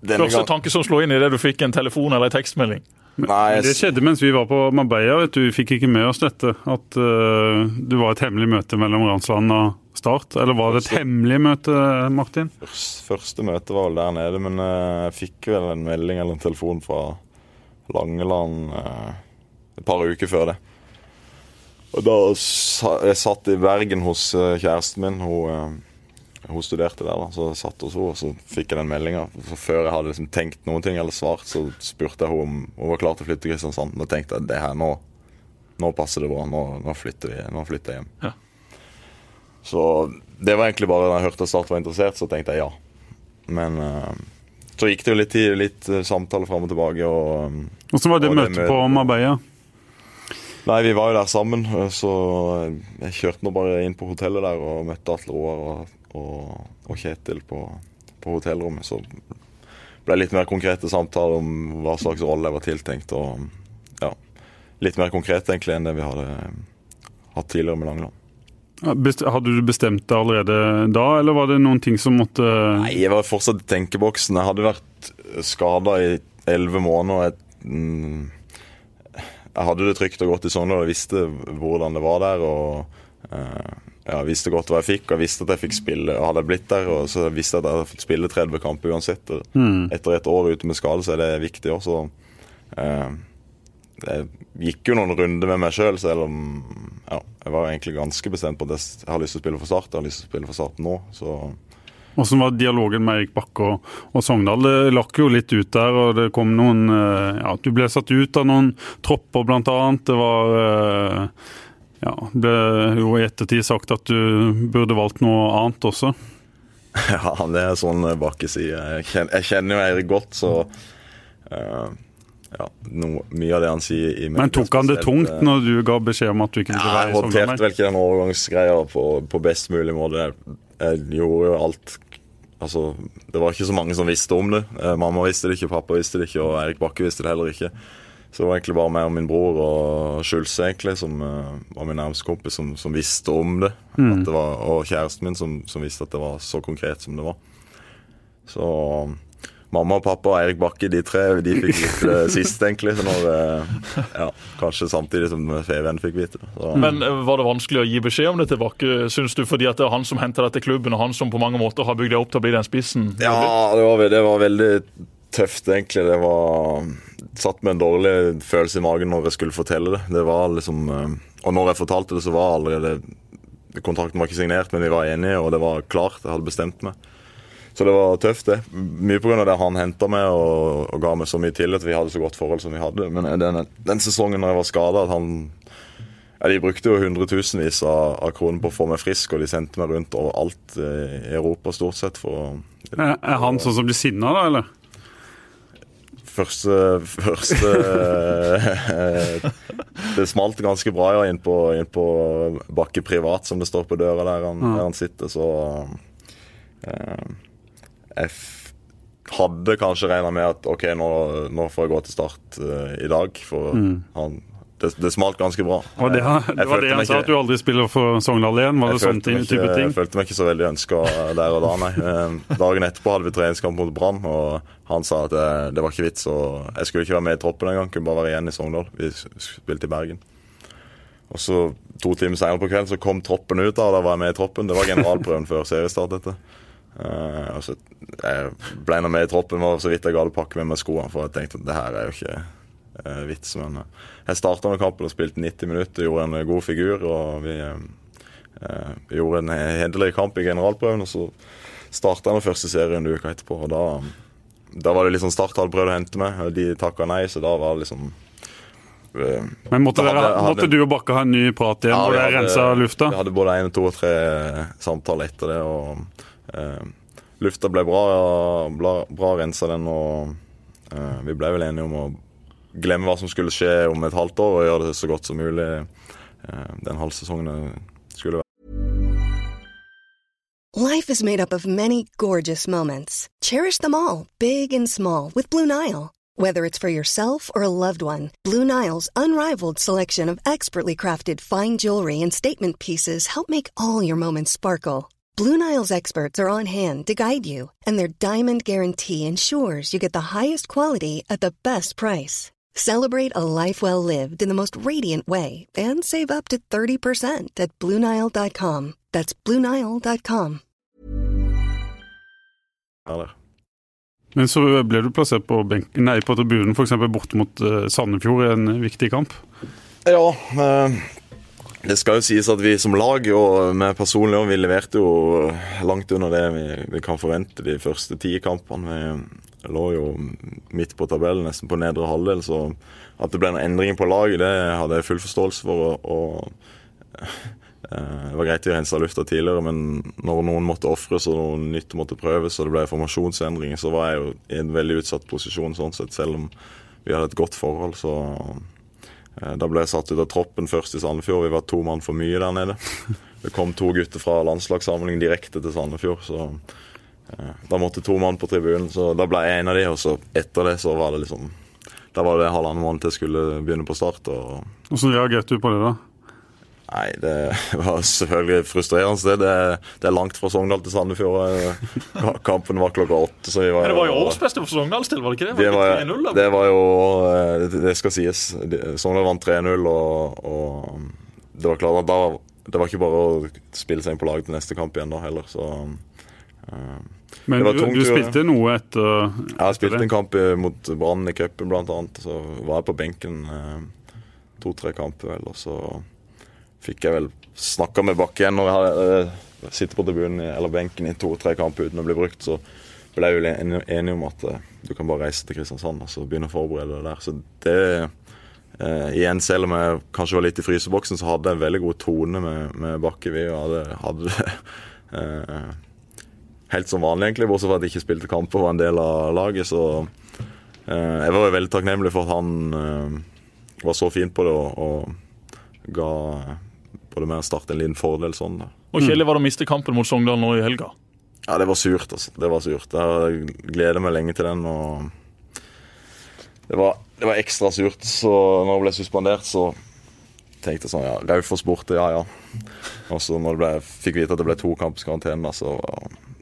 denne
Første
gang-
tanke som slo inn i det du fikk en telefon eller en tekstmelding?
Nei,
Det skjedde mens vi var på Marbella. vet du. Vi fikk ikke med oss dette. At uh, det var et hemmelig møte mellom Ransland og Start. Eller var det et hemmelig møte, Martin?
Første, Første møte var vel der nede, men eh, jeg fikk vel en melding eller en telefon fra Langeland uh, et par uker før det. Og da Jeg satt i Bergen hos kjæresten min. Hun, hun studerte der, da, så satt hos henne, og så fikk jeg den meldinga. Før jeg hadde liksom tenkt noen ting eller svart, så spurte jeg henne om hun var klar til å flytte til Kristiansand. Da tenkte jeg det her nå, nå passer det bra. Nå, nå, flytter vi, nå flytter jeg hjem.
Ja.
Så det var egentlig bare da jeg hørte at Start var interessert, så tenkte jeg ja. Men eh, så gikk det jo litt tid, litt eh, samtale fram og tilbake. og... eh,
Hvordan var det
det
møtet
møte.
på Marbella?
Nei, vi var jo der sammen, så jeg kjørte nå bare inn på hotellet der og møtte Atle Roar og, og, og Kjetil på, på hotellrommet. Så ble det litt mer konkrete samtaler om hva slags rolle jeg var tiltenkt. Og ja, litt mer konkret egentlig enn det vi hadde hatt tidligere med Langeland.
Hadde du bestemt det allerede da, eller var det noen ting som måtte
Nei, jeg var fortsatt i tenkeboksen. Jeg hadde vært skada i elleve måneder. Jeg, mm, jeg hadde det trygt og godt i Sogndal og visste hvordan det var der. og eh, Jeg visste godt hva jeg fikk, og jeg visste at jeg fikk spille. og Hadde jeg blitt der, og så visste jeg at jeg hadde fått spille 30 kamper uansett.
Mm.
Etter et år ute med skade, så er det viktig også. Eh, jeg gikk jo noen runder med meg sjøl, selv om ja, jeg var egentlig ganske bestemt på at jeg har lyst til å spille for Start. Jeg har lyst til å spille for Start nå, så
Hvordan var dialogen med Erik Bakke og, og Sogndal? Det lakk jo litt ut der, og det kom noen eh, Ja, du ble satt ut av noen tropper, blant annet. Det var eh, Ja, ble jo i ettertid sagt at du burde valgt noe annet også.
Ja, det er sånn Bakke sier. Jeg kjenner, jeg kjenner jo Eirik godt, så uh, ja, no, Mye av det han sier i
Men tok han det tungt når du ga beskjed om at du ikke ville
Ja,
være
jeg
i Sogndal
håndterte vel ikke den overgangsgreia på, på best mulig måte. Jeg, jeg gjorde jo alt Altså, det var ikke så mange som visste om det. Eh, mamma visste det ikke, pappa visste det ikke, og Eirik Bakke visste det heller ikke. Så det var egentlig bare meg og min bror og Skjulse egentlig, som uh, var min nærmeste kompis, som, som visste om det. At det var, og kjæresten min, som, som visste at det var så konkret som det var. Så mamma og pappa og Eirik Bakke, de tre, de fikk vite det sist, egentlig. Så når, uh, ja, kanskje samtidig som Feven fikk vite det. Så.
Men eh, Var det vanskelig å gi beskjed om det til Bakke, syns du? Fordi at det er han som henter deg til klubben, og han som på mange måter har bygd deg opp til å bli den spissen?
Ja, det var, det var veldig tøft, egentlig. Det var Satt med en dårlig følelse i magen når jeg skulle fortelle det. Det var liksom eh, Og når jeg fortalte det, så var allerede Kontrakten var ikke signert, men vi var enige, og det var klart. Jeg hadde bestemt meg. Så det var tøft, det. Mye pga. det han henta meg og, og ga meg så mye tillit. Vi hadde så godt forhold som vi hadde. Men den, den sesongen når jeg var skada, at han ja, De brukte jo hundretusenvis av, av kroner på å få meg frisk, og de sendte meg rundt overalt alt i Europa stort sett for å
er han sånn som blir sinna, da, eller?
Første, første eh, Det smalt ganske bra ja, inn på, inn på Bakke privat, som det står på døra der han, der han sitter, så eh, Jeg f hadde kanskje regna med at OK, nå, nå får jeg gå til start eh, i dag, for han det, det smalt ganske bra.
Og det, det var det han sa, at du aldri spiller for Sogndal igjen? Var det sånn type ting?
jeg følte meg ikke så veldig ønska der og da, nei. Eh, Dagen etterpå hadde vi treningskamp mot Brann, og han sa at det, det var ikke vits. Og jeg skulle ikke være med i troppen engang, kunne bare være igjen i Sogndal. Vi spilte i Bergen. Og så To timer senere på kvelden så kom troppen ut, da, og da var jeg med i troppen. Det var generalprøven før seriestart. dette. Uh, og så Jeg ble nå med i troppen, var så vidt jeg gadd å pakke med meg skoene, for jeg tenkte at det her er jo ikke eh, vits. Men eh, jeg starta med kampen og spilte 90 minutter, gjorde en eh, god figur. og vi... eh, Eh, Vi gjorde en hederlig kamp i generalprøven, og så starta den første serien en uke etterpå. og da, da var det liksom Start hadde prøvd å hente meg, og de takka nei, så da var det liksom eh,
Men måtte,
hadde-
dere,
hadde-
måtte du og Bakke ha en ny prat igjen,
ja,
hvor dere rensa lufta?
Vi hadde både én, to og tre samtaler etter det, og eh, lufta ble bra, bra, bra rensa den, og eh, vi ble vel enige om å glemme hva som skulle skje om et halvt år, og gjøre det så godt som mulig eh, den halvsesongen det skulle være.
Life is made up of many gorgeous moments. Cherish them all, big and small, with Blue Nile. Whether it's for yourself or a loved one, Blue Nile's unrivaled selection of expertly crafted fine jewelry and statement pieces help make all your moments sparkle. Blue Nile's experts are on hand to guide you, and their diamond guarantee ensures you get the highest quality at the best price. Celebrate a life well lived in the most radiant way and save up to 30% at BlueNile.com. That's BlueNile.com.
Men så ble du plassert på, benken, nei, på tribunen, f.eks. bort mot uh, Sandefjord i en viktig kamp.
Ja, eh, det skal jo sies at vi som lag og med personlig vi leverte jo langt under det vi, vi kan forvente de første ti kampene. Vi lå jo midt på tabellen, nesten på nedre halvdel, så at det ble noen endringer på laget, det hadde jeg full forståelse for. og, og Eh, det var greit å rense lufta tidligere, men når noen måtte ofres og noen nytt måtte prøves og det ble formasjonsendringer, så var jeg jo i en veldig utsatt posisjon sånn sett, selv om vi hadde et godt forhold. Så eh, da ble jeg satt ut av troppen først i Sandefjord. Vi var to mann for mye der nede. Det kom to gutter fra landslagssamling direkte til Sandefjord, så da måtte to mann på tribunen. Så da ble jeg en av de, og så etter det så var det liksom Da var det halvannen måned til jeg skulle begynne på start. og
Hvordan reagerte du på det, da?
Nei, det var selvfølgelig frustrerende. Det, det er langt fra Sogndal til Sandefjord. Kampen var klokka åtte. Så vi var,
Men det var jo årsbeste for Sogndal til, var det ikke det?
Det
Var
var,
det 3-0
det var jo Det, det skal sies. Sogndal vant 3-0, og, og, det var klart at da Det var ikke bare å spille seg inn på laget til neste kamp igjen da heller, så
Men
Det var
du,
tungt,
du spilte noe etter
Jeg har spilt en kamp mot Brann i cupen, annet. Så var jeg på benken eh, to-tre kamper, vel, og så fikk jeg vel snakka med Bakke igjen når jeg hadde sitter på tribunen eller benken i to-tre kamper uten å bli brukt. Så ble jeg jo enig om at eh, du kan bare reise til Kristiansand og så begynne å forberede deg der. Så det uh, Igjen, selv om jeg kanskje var litt i fryseboksen, så hadde jeg en veldig god tone med, med Bakke. Vi hadde, hadde det eh, helt som vanlig, egentlig, bortsett fra at jeg ikke spilte kamper og var en del av laget. Så eh, jeg var veldig takknemlig for at han eh, var så fin på det og, og ga både med å starte en liten fordel sånn. da.
Og kjedelig var det å miste kampen mot Sogndal nå i helga.
Ja, det var surt, altså. Det var surt. Jeg gleder meg lenge til den, og det var, det var ekstra surt. Så når det ble suspendert, så tenkte jeg sånn Ja, Raufoss borte, ja ja. Og så når det ble, fikk vite at det ble to kampers karantene, så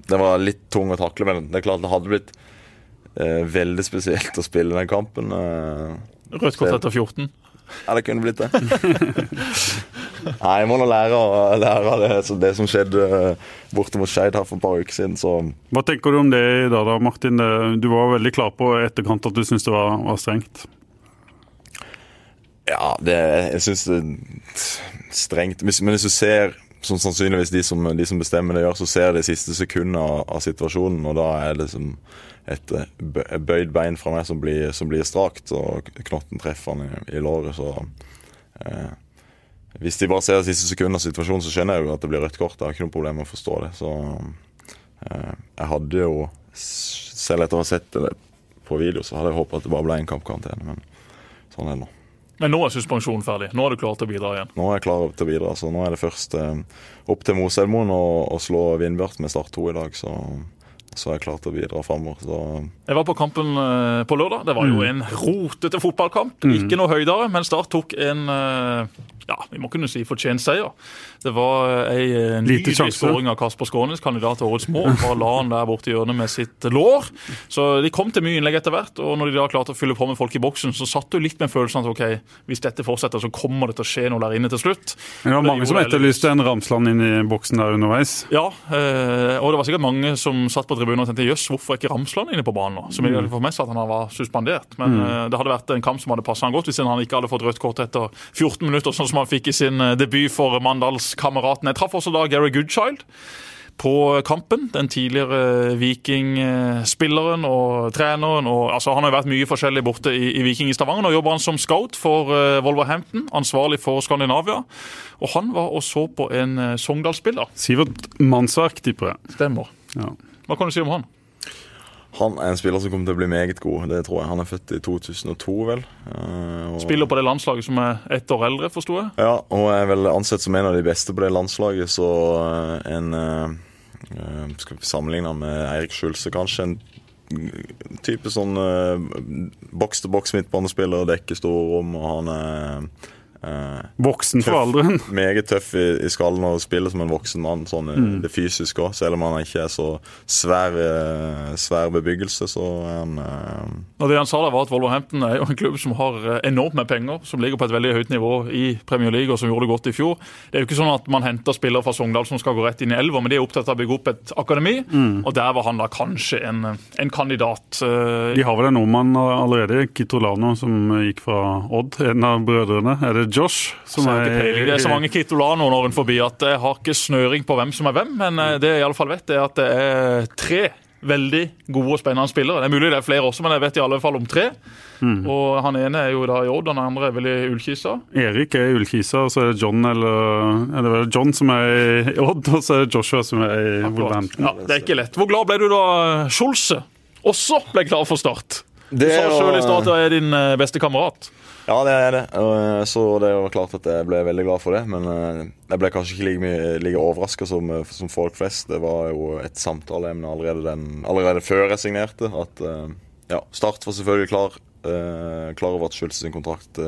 Det var litt tung å takle, men det er klart det hadde blitt eh, veldig spesielt å spille den kampen. Eh,
Rødt kort etter 14.
ja, det kunne blitt det. Nei, jeg må nå lære, av- lære av det, det som skjedde eh, borte mot Skeid her for et par uker siden. Så
Hva tenker du om det i dag, da, Martin? Du var veldig klar på i etterkant at du syntes det var, var strengt.
ja, det, jeg syns det er strengt. Men hvis du ser, som sannsynligvis de som, de som bestemmer det gjør, så ser de siste sekundene av, av situasjonen, og da er det liksom eh, et bøyd bein fra meg som blir, som blir strakt, og knotten treffer han i, i låret, så eh, Hvis de bare ser de siste sekundene av situasjonen, så skjønner jeg jo at det blir rødt kort. Jeg har ikke noe problem med å forstå det. Så eh, jeg hadde jo, selv etter å ha sett det på video, så hadde jeg håpet at det bare ble en kampkarantene, men sånn er det nå.
Men nå er suspensjonen ferdig. Nå er du klar til å bidra igjen.
Nå er jeg klar til å bidra. Så nå er det først eh, opp til Moselmoen og slå Vindbjart med Start 2 i dag. Så, så er jeg klar til å bidra framover. Så
Jeg var på kampen eh, på lørdag. Det var jo en rotete fotballkamp. Ikke noe høydere, men Start tok en eh, ja, vi må kunne si fortjent seier. Det var ei eh,
Lite
nydelig skåring av Kasper Skånes, kandidat til årets mål. Bare la han der borte i hjørnet med sitt lår. Så de kom til mye innlegg etter hvert, og når de da klarte å fylle på med folk i boksen, så satt du litt med følelsen at ok, hvis dette fortsetter, så kommer det til å skje noe der inne til slutt.
Men det var mange som etterlyste en Ramsland inn i boksen der underveis.
Ja, eh, og det var sikkert mange som satt på tribunen og tenkte jøss, hvorfor er ikke Ramsland inne på banen nå? Som egentlig for meg sa at han var suspendert. Men eh, det hadde vært en kamp som hadde passa han godt hvis han ikke hadde fått rødt kort etter 14 minutter, sånn som han fikk i sin eh, debut for Mandalskameratene. Jeg traff også da Gary Goodchild. På kampen. Den tidligere Viking-spilleren og treneren. Og, altså, han har jo vært mye forskjellig borte i, i Viking i Stavanger. Nå jobber han som scout for uh, Wolverhampton, ansvarlig for Skandinavia. Og han var og så på en uh, Sogndal-spiller.
Sivert Mannsverk, tipper jeg.
Stemmer.
Ja.
Hva kan du si om han?
han er en spiller som kommer til å bli meget god. Det tror jeg. Han er født i 2002, vel. Eh, og,
Spiller på det landslaget som er ett år eldre, forsto jeg.
Ja, og er vel ansett som en av de beste på det landslaget, så eh, en, eh, Skal vi sammenligne han med Eirik Skjulse, kanskje? En type sånn boks-til-boks midtbanespiller, dekker store rom, og han er
voksen for alderen.
Meget tøff i, i, skallen og spiller som en voksen mann, sånn mm. det fysiske òg. Selv om han ikke er så svær, eh, svær bebyggelse, så er han eh...
Og Det han sa da var at Wolverhampton er jo en klubb som har enormt med penger, som ligger på et veldig høyt nivå i Premier League og som gjorde det godt i fjor. Det er jo ikke sånn at man henter spillere fra Sogndal som skal gå rett inn i elva, men de er opptatt av å bygge opp et akademi, mm. og der var han da kanskje en, en kandidat.
De har vel en nordmann allerede, Kitolano, som gikk fra Odd, en av brødrene. Er det Josh.
Som er, det er så mange Kitolano når en forbi at jeg har ikke snøring på hvem som er hvem. Men eh, det jeg i alle fall vet, er at det er tre veldig gode og spennende spillere. Det er mulig det er flere også, men jeg vet i alle fall om tre. Mm. Og Han ene er jo da i Odd, den andre er vel i Ullkisa.
Erik er i Ullkisa, og så er det John eller er det John som er i Odd, og så er det Joshua som er i Wolverhampton.
Ja, det er ikke lett. Hvor glad ble du da Scholze også ble klar for start? Du sa sjøl i stad at det er din eh, beste kamerat.
Ja, det er det. Eh, så det var klart at jeg ble veldig glad for det. Men eh, jeg ble kanskje ikke like, like overraska som, eh, som, folk flest. Det var jo et samtaleemne allerede, den, allerede før jeg signerte. At ja, Start var selvfølgelig klar, klar over at Schultz sin kontrakt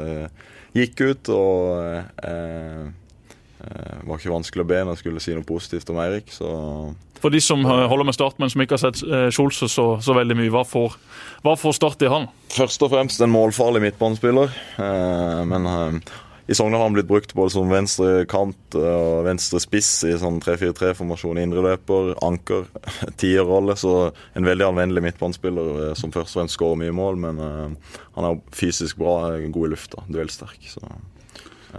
gikk ut. Og det var ikke vanskelig å be når jeg skulle si noe positivt om Eirik. så
for de som eh, holder med Start, men som ikke har sett eh, så, så, veldig mye, hva får, hva får Start i han?
Først og fremst en målfarlig midtbanespiller. Eh, men i Sogndal har han blitt brukt både som venstre kant og venstre spiss i sånn 3-4-3-formasjon, indreløper, anker, tierrolle. Så en veldig anvendelig midtbanespiller som først og fremst skårer mye mål, men han er fysisk bra, god i lufta, duellsterk.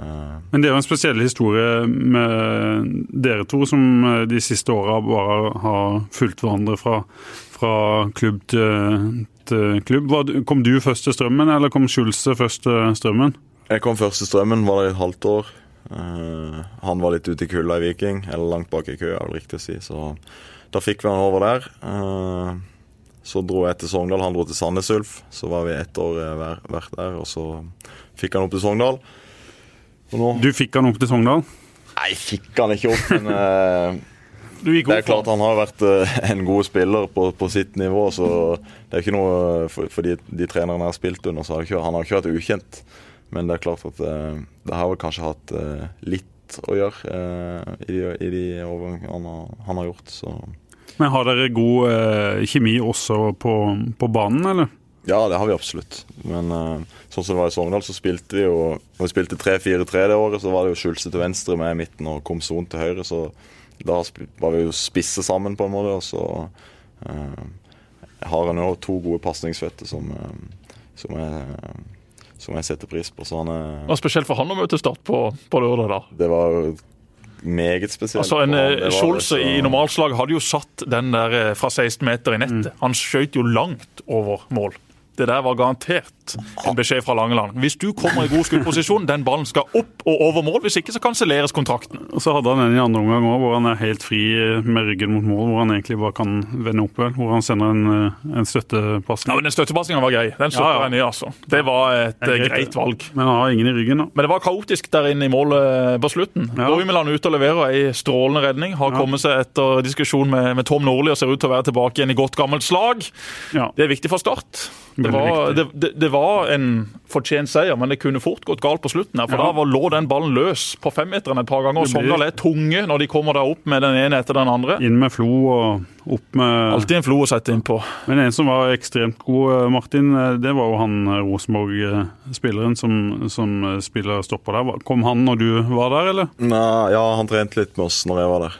Eh, Men det er jo en spesiell historie med dere to, som eh, de siste åra bare har fulgt hverandre fra, fra klubb til, til, klubb. Kom du først til Strømmen, eller kom Schulze først til Strømmen?
Jeg kom først til Strømmen, var der et halvt år. Uh, han var litt ute i kulda i Viking, eller langt bak i kø, er det riktig å si. Så da fikk vi han over der. Så dro jeg til Sogndal, han dro til Sandnes Ulf. Så var vi ett år hver, hvert der, og så fikk han opp til Sogndal.
Du fikk han opp til Sogndal?
Nei, fikk han ikke opp, men uh, Det er klart han har vært uh, en god spiller på, på, sitt nivå. Så det er ikke noe For, for de, de trenerne jeg har spilt under, så har ikke, han har ikke vært ukjent. Men det er klart at det har vel kanskje hatt litt å gjøre i de, i de overgangene han, han, har gjort. Så.
Men har dere god kjemi også på, på banen, eller?
Ja, det har vi absolutt. Men uh, sånn som det var i Sogndal, så spilte vi jo Når vi spilte 3-4-3 det året, så var det jo Skjulse til venstre med midten og Komson til høyre. Så da var vi jo spisse sammen, på en måte. Og så uh, har han jo to gode pasningsføtter som, uh, som, som, jeg setter pris på. Så han er
Det var spesielt for han å møte Start på, på lørdag, da.
Det var meget spesielt.
Altså en Scholze i normalslag hadde jo satt den der fra 16 meter i nettet. Mm. Han skjøt jo langt over mål. Det der var garantert en beskjed fra Langeland. Hvis du kommer i god skuddposisjon, den ballen skal opp og over mål. Hvis ikke så kanselleres kontrakten.
Og Så hadde han en i andre omgang òg, hvor han er helt fri med ryggen mot mål. Hvor han egentlig bare kan vende opp, vel. Hvor han sender en, eh, en støttepasning.
Ja, men den støttepasninga var grei. Den støtter ja, ja. jeg ned, altså. Det var et greit, eh, greit valg.
Men han har ingen i ryggen, da.
Men det var kaotisk der inne i målet på slutten. Ja. Borgmeland ute og leverer ei strålende redning. Har kommet seg etter diskusjon med, med Tom Nordli og ser ut til å være tilbake igjen i godt gammelt slag. Det er viktig for Start. Det var, det, det, det var en fortjent seier, men det kunne fort gått galt på slutten. her, for ja. Da var, lå den ballen løs på femmeteren et par ganger. og Sogndal er tunge når de kommer der opp med den ene etter den andre.
Inn med Flo og opp med
Alltid en Flo å sette inn på.
Men en som var ekstremt god, eh, Martin, eh, det var jo han eh, Rosenborg-spilleren som, som spiller stopper der. Kom han når du var der, eller?
Nei, ja, han trente litt med oss når jeg var der.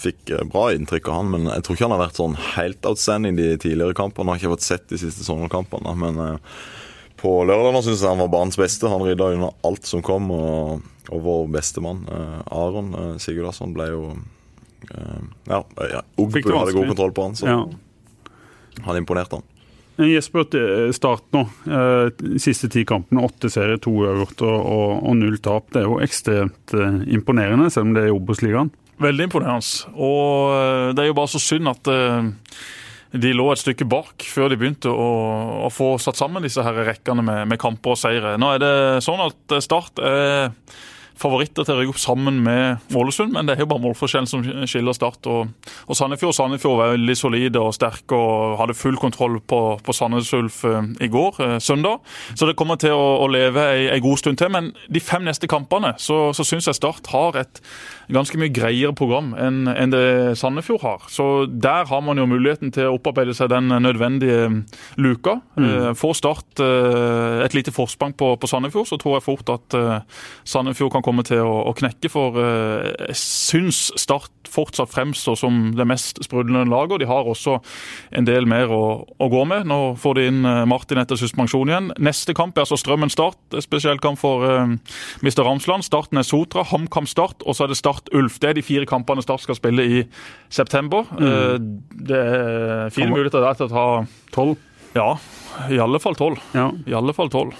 Fikk bra inntrykk av han, men jeg tror ikke han har vært sånn helt outstanding de tidligere kampene. Har ikke fått sett de siste Sogndal-kampene, men på lørdag nå syns jeg han var banens beste. Han rydda unna alt som kom. Og, og vår beste mann, Aron Sigurdarsson, ble jo Ja, ja Ogbu hadde god kontroll på han, så ja. han imponerte han.
Jesper, start nå. Siste ti kampene, åtte serier, to uavgjort og, og, og, null tap. Det er jo ekstremt imponerende, selv om det er i Obos-ligaen.
Veldig imponerende. Og det er jo bare så synd at de lå et stykke bak før de begynte å, å få satt sammen disse her rekkene med, med, kamper og seire. Nå er det sånn at Start er favoritter til å rykke opp sammen med Ålesund, men det er jo bare målforskjellen som skiller Start og, og Sandefjord. Sandefjord var veldig solide og sterke og hadde full kontroll på, på Sandnes Ulf eh, i går, eh, søndag. Så det kommer til å, å leve ei, ei, god stund til. Men de fem neste kampene så, så syns jeg Start har et ganske mye greiere program enn, en det Sandefjord har. Så der har man jo muligheten til å opparbeide seg den nødvendige luka. Mm. Eh, får Start et lite forsprang på, på Sandefjord, så tror jeg fort at Sandefjord kan komme kommer til å, å knekke. For eh, jeg syns Start fortsatt fremstår som det mest sprudlende laget. og De har også en del mer å, å, gå med. Nå får de inn eh, Martin etter suspensjon igjen. Neste kamp er altså Strømmen Start. Spesielt kamp for uh, Mr. Ramsland. Starten er Sotra, HamKam Start og så er det Start Ulf. Det er de fire kampene Start skal spille i september. Mm. Uh, det er fine muligheter der til å ta
tolv.
Ja, i alle fall tolv. Ja. I alle fall tolv.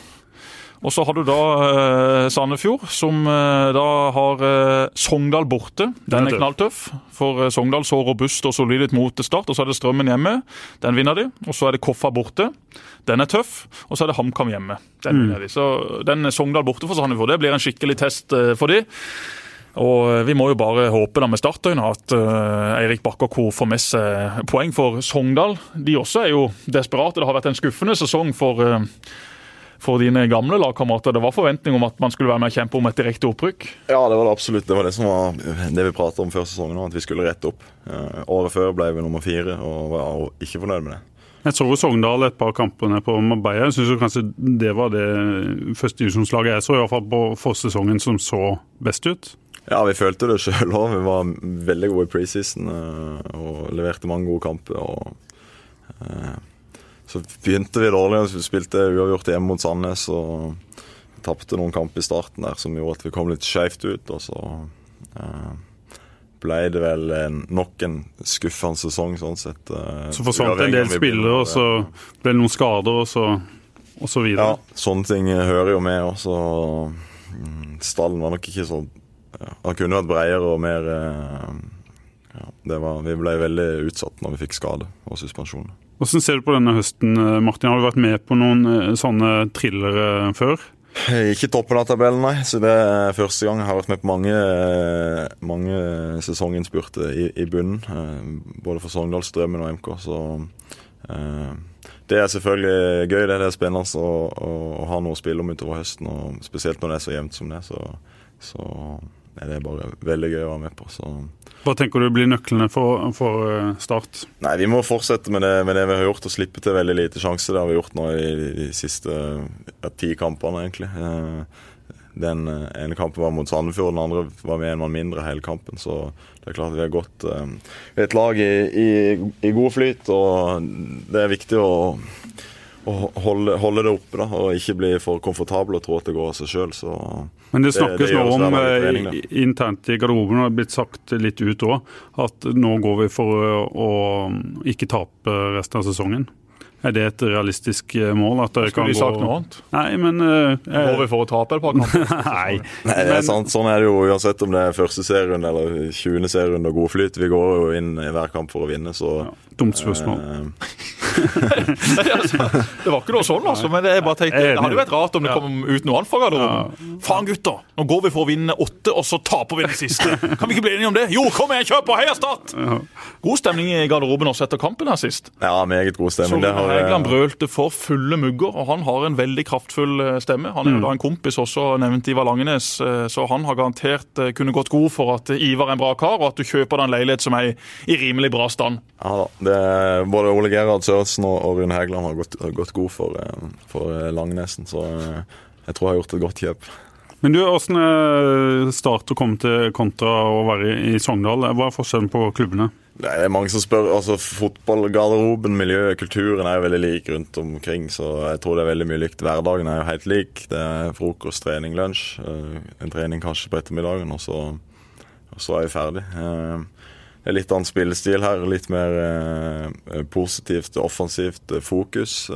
Og så har du da eh, Sandefjord, som eh, da har eh, Sogndal borte. Den er knalltøff. For Sogndal så robust og solid ut mot start. Og så er det Strømmen hjemme. Den vinner de. Og så er det Koffa borte. Den er tøff. Og så er det HamKam hjemme. Den mm. vinner de. Så den er Sogndal borte for Sandefjord. Det blir en skikkelig test for de. Og Vi må jo bare håpe da med startøyne at uh, Eirik Bakker får med seg poeng for Sogndal. De også er jo desperate. Det har vært en skuffende sesong for uh, for dine gamle lagkamerater. Det var forventning om at man skulle være med og kjempe om et direkte opprykk?
Ja, det var det absolutt. Det var det som var det vi pratet om før sesongen, at vi skulle rette opp. Eh, året før ble vi nummer fire og var ikke fornøyd med det.
Jeg så Sogndal et par kamper på Marbella. Jeg syns kanskje det var det første divisjonslaget jeg så, i hvert fall på forsesongen, som så best ut.
Ja, vi følte det sjøl òg. Vi var veldig gode i preseason eh, og leverte mange gode kamper. og eh, så begynte vi dårlig. Vi spilte uavgjort hjemme mot Sandnes og tapte noen kamper i starten der som gjorde at vi kom litt skeivt ut. Og så eh, ble det vel en, nok en skuffende sesong sånn sett. Eh,
så forsvant en del spillere, og så ble det noen skader, og så, og så videre?
Ja, sånne ting hører jo med. Og så mm, Stallen var nok ikke så Han kunne vært bredere og mer eh, ja, var, Vi ble veldig utsatt når vi fikk skade og suspensjon.
Hvordan ser du på denne høsten, eh, Martin? Har du vært med på noen eh, sånne thrillere før?
Ikke toppen av tabellen, nei. Så det er første gang jeg har vært med på mange, mange sesonginnspurter i, i bunnen. Eh, både for Sogndalsdrømmen og MK. Så det er selvfølgelig gøy. Det, er spennende å, å, å, ha noe å spille om utover høsten. Og spesielt når det er så jevnt som det. Så, så er det bare veldig gøy å være med på. Så
hva tenker du blir nøklene for, for, eh, Start?
Nei, Vi må fortsette med det, med det, vi har gjort, og slippe til veldig lite sjanse. Det har vi gjort nå i de, de siste ja, ti kampene, egentlig. Eh, den eh, ene kampen var mot Sandefjord, den andre var med en mann mindre hele kampen. Så det er klart vi har gått Vi er et lag i, i, i god flyt, og det er viktig å holde, holde, det oppe da, og ikke bli for komfortabel og tro at det går av seg sjøl.
Men det snakkes det, det nå om trening, internt i garderoben, og det har blitt sagt litt ut òg, at nå går vi for å ikke tape resten av sesongen. Er det et realistisk eh, mål?
at dere Skulle de sagt noe annet?
Nei, men uh,
Går vi for å tape et par kamper?
Nei.
Nei, det er sant. Sånn er det jo uansett om det er første serierunde eller 20. serierunde og god flyt. Vi går jo inn i hver kamp for å vinne, så ja,
Dumt spørsmål.
Uh, det var ikke noe sånn, altså. Men jeg bare tenkte, det hadde jo vært rart om det kom ut noe annet fra garderoben. Faen, gutter! Nå går vi for å vinne åtte, og så taper vi den siste. Kan vi ikke bli enige om det? Jo, kom igjen, kjør på! Heia Start! God stemning i garderoben også etter kampen her sist.
Ja, meget god stemning.
Så Hægeland brølte for fulle mugger, og han har en veldig kraftfull eh, stemme. Han er jo mm. da en kompis også, nevnt Ivar Langenes, eh, så han har garantert eh, kunne gått god for at Ivar er en bra kar, og at du kjøper deg en leilighet som er i rimelig bra stand.
Ja da. Det er både Ole Gerhard Sørensen og Rune Hægeland har gått, gått god for, for Langnesen, så jeg tror jeg har gjort et godt kjøp.
Men du, Hvordan er Start å komme til kontra å være i Sogndal? Hva er forskjellen på klubbene?
Det er mange som spør. altså Fotballgarderoben, miljøet, kulturen er jo veldig lik rundt omkring. Så jeg tror det er veldig mye likt. Hverdagen er jo helt lik. Det er frokost, trening, lunsj. Eh, en trening kanskje på ettermiddagen, og så, og så er vi ferdig. Eh, litt annen spillestil her. Litt mer eh, positivt, offensivt fokus.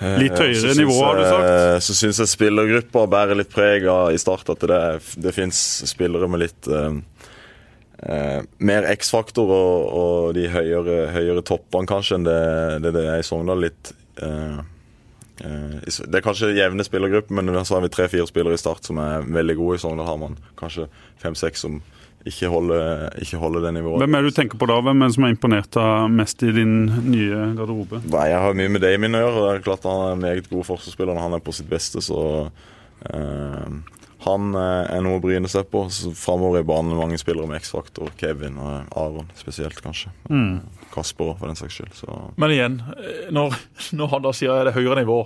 Litt høyere nivå, har du sagt?
Så syns jeg spillergruppa bærer litt preg av i start at det, det fins spillere med litt eh, mer X-faktor og, og, de høyere, høyere toppene kanskje enn det, det, det er i Sogndal. Litt, eh, eh, Det er kanskje jevne spillergrupper, men så har vi tre-fire spillere i start som er veldig gode. I Sogndal har man kanskje fem-seks som ikke holder, ikke holder det nivået.
Hvem er det du tenker på da? Hvem er det som har imponert deg mest i din nye garderobe?
Nei, Jeg har mye med Damien å gjøre. Det er klart Han er en meget god forsvarsspiller når han er på sitt beste. så eh, Han er noe å bryne seg på. Så Framover i banen mange spillere med X-faktor. Kevin og Aron spesielt, kanskje.
Mm.
Kasper for den saks skyld. Så.
Men igjen, når, når han da sier det er høyere nivå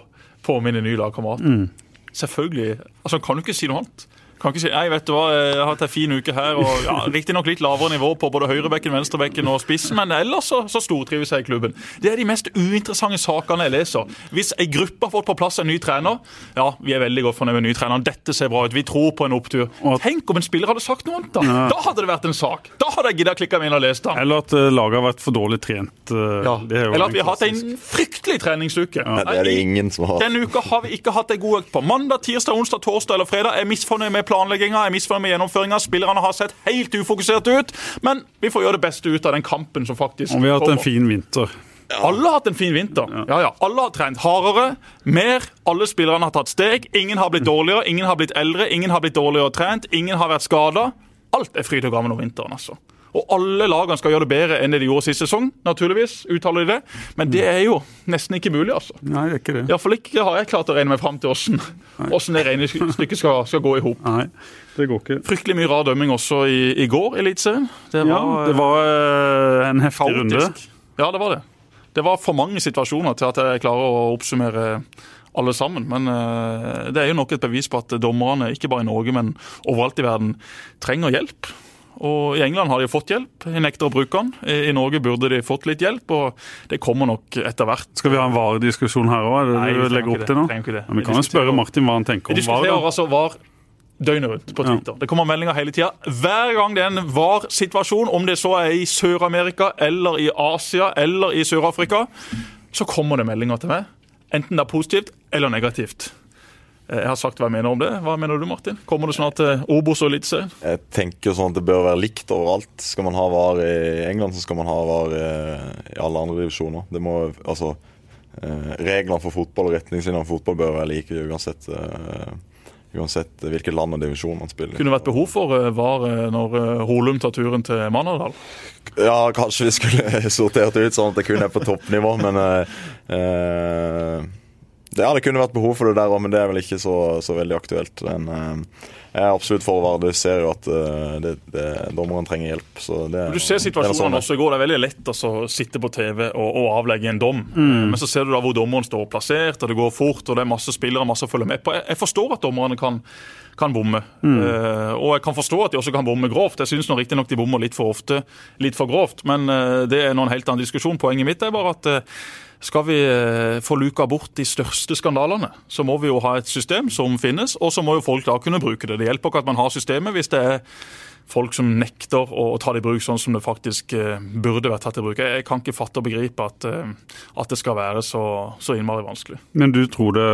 på mine nye lagkamerater
Mm.
Selvfølgelig. altså Han Kan jo ikke si noe annet? Kan ikke si, nei, vet du hva, Jeg har hatt en fin uke her. og ja, Riktignok litt lavere nivå på både høyrebekken, venstrebekken og spissen, men ellers så, så stortrives jeg i klubben. Det er de mest uinteressante sakene jeg leser. Hvis ei gruppe har fått på plass en ny trener, ja, vi er veldig godt fornøyd med ny trener. Dette ser bra ut. Vi tror på en opptur. Tenk om en spiller hadde sagt noe annet, da!
Ja.
Da hadde det vært en sak. Da hadde jeg giddet å klikke meg inn og lest den.
Eller at eh, laget har vært for dårlig trent. eh,
Ja.
det er jo
Eller at vi har hatt en fryktelig treningsuke.
Ja, det er det ingen som har.
Denne uka har vi ikke hatt en god økt på. Mandag, tirsdag, onsdag, torsdag eller fredag er misfornøyd med planlegginga, er misfornøyd med gjennomføringa. Spillerne har sett helt ufokuserte ut, men vi får gjøre det beste ut av den kampen som faktisk kommer.
Og vi har hatt en fin vinter.
Alle har hatt en fin vinter. Ja, ja. Alle har trent hardere, mer. Alle spillerne har tatt steg. Ingen har blitt dårligere, ingen har blitt eldre, ingen har blitt dårligere trent, ingen har vært skada. Alt er fryd og gammen om vinteren, altså. Og alle lagene skal gjøre det bedre enn det de gjorde sist sesong, naturligvis. uttaler de det. Men det er jo nesten ikke mulig, altså.
Nei, det er ikke det.
Iallfall ikke har jeg klart å regne meg fram til åssen åssen det regnestykket skal, skal gå i hop.
Det går ikke.
Fryktelig mye rar dømming også i, i går i Eliteserien. Det
Ja, det var eh, en heftig runde.
Ja, det var det. Det var for mange situasjoner til at jeg klarer å oppsummere alle sammen. Men eh, det er jo nok et bevis på at dommerne, ikke bare i Norge, men overalt i verden, trenger hjelp. Og I England har de fått hjelp, de nekter å bruke den. I Norge burde de fått litt hjelp, og det kommer nok etter hvert.
Skal vi ha en varediskusjon her òg?
Nei, vi
legger opp til nå? Ja, vi
Vi
kan jo spørre Martin hva han tenker om VAR.
diskuterer
da.
altså VAR døgnet rundt på Twitter. Det kommer meldinger hele tida. Hver gang det er en VAR-situasjon, om det så er i Sør-Amerika eller i Asia eller i Sør-Afrika, så kommer det meldinger til meg. Enten det er positivt eller negativt. Eh, Jeg har sagt hva jeg mener om det. Hva mener du, Martin? Kommer det snart til Obos og Eliteserien?
Jeg tenker jo sånn at det bør være likt overalt. Skal man ha VAR i England, så skal man ha VAR i, i alle andre divisjoner. Det må, altså, eh, reglene for fotball og retningslinjene for fotball bør være like uansett, eh, uansett hvilket land og divisjon man spiller.
Kunne det vært behov for eh, VAR eh, når eh, Holum tar turen til Manadal?
Ja, kanskje vi skulle sortert ut sånn at det kun er på toppnivå, men eh, eh, det, ja, det kunne vært behov for det der òg, men det er vel ikke så, så veldig aktuelt. Men eh, jeg er absolutt for VAR. Du ser jo at eh, det, det, dommeren trenger hjelp. Så det,
Du ser
det er
situasjonen
sånn
også i går. Det er veldig lett altså, å sitte på TV og, og avlegge en dom. Men så ser du da hvor dommeren står plassert, og det går fort, og det er masse spillere masse å følge med på. Jeg, jeg forstår at dommerne kan, kan bomme. Eh, og jeg kan forstå at de også kan bomme grovt. Jeg syns riktignok de bommer litt for ofte, litt for grovt. Men uh, det er nå en helt annen diskusjon. Poenget mitt er bare at eh, skal vi eh, få luka bort de største skandalene, så må vi jo ha et system som finnes, og så må jo folk da kunne bruke det. Det hjelper ikke at man har systemet hvis det er folk som nekter å ta det i bruk sånn som det faktisk eh, burde vært tatt i bruk. Jeg, kan ikke fatte og begripe at, eh, at det skal være så, så innmari vanskelig.
Men du tror det,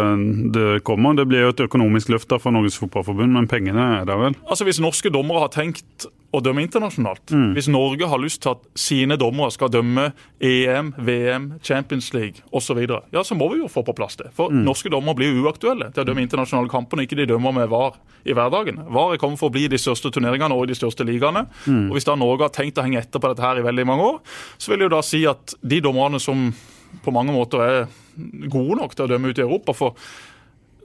det kommer? Det blir jo et økonomisk løft fra Norges Fotballforbund, men pengene er der vel?
Altså Hvis norske dommere har tenkt å dømme internasjonalt, hvis Norge har lyst til at sine dommere skal dømme EM, VM, Champions League osv., ja, så må vi jo få på plass det. For norske dommere blir jo uaktuelle til å dømme internasjonale kamper når ikke de dømmer med VAR i hverdagen. VAR er kommet for å bli i de største turneringene og i de største ligaene. Og Hvis da Norge har tenkt å henge etter på dette her i veldig mange år, så vil det jo da si at de dommerne som på mange måter er gode nok til å dømme ut i Europa for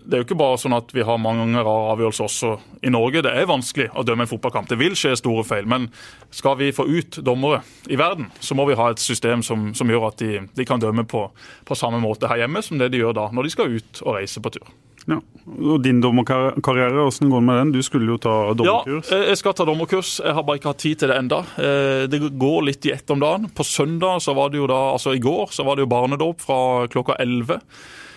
det er jo ikke bare sånn at vi har mange rare avgjørelser også i Norge. Det er vanskelig å dømme en fotballkamp. Det vil skje store feil. Men skal vi få ut dommere i verden, så må vi ha et system som, som gjør at de, de kan dømme på, på samme måte her hjemme som det de gjør da når de skal ut og reise på tur.
Ja. Og din dommerkarriere, hvordan går det med den? Du skulle jo ta dommerkurs.
Ja, jeg skal ta dommerkurs. Jeg har bare ikke hatt tid til det enda. Eh, Det går litt i ett om dagen. På søndag, så var det jo da, altså i går, så var det jo barnedåp fra klokka 11.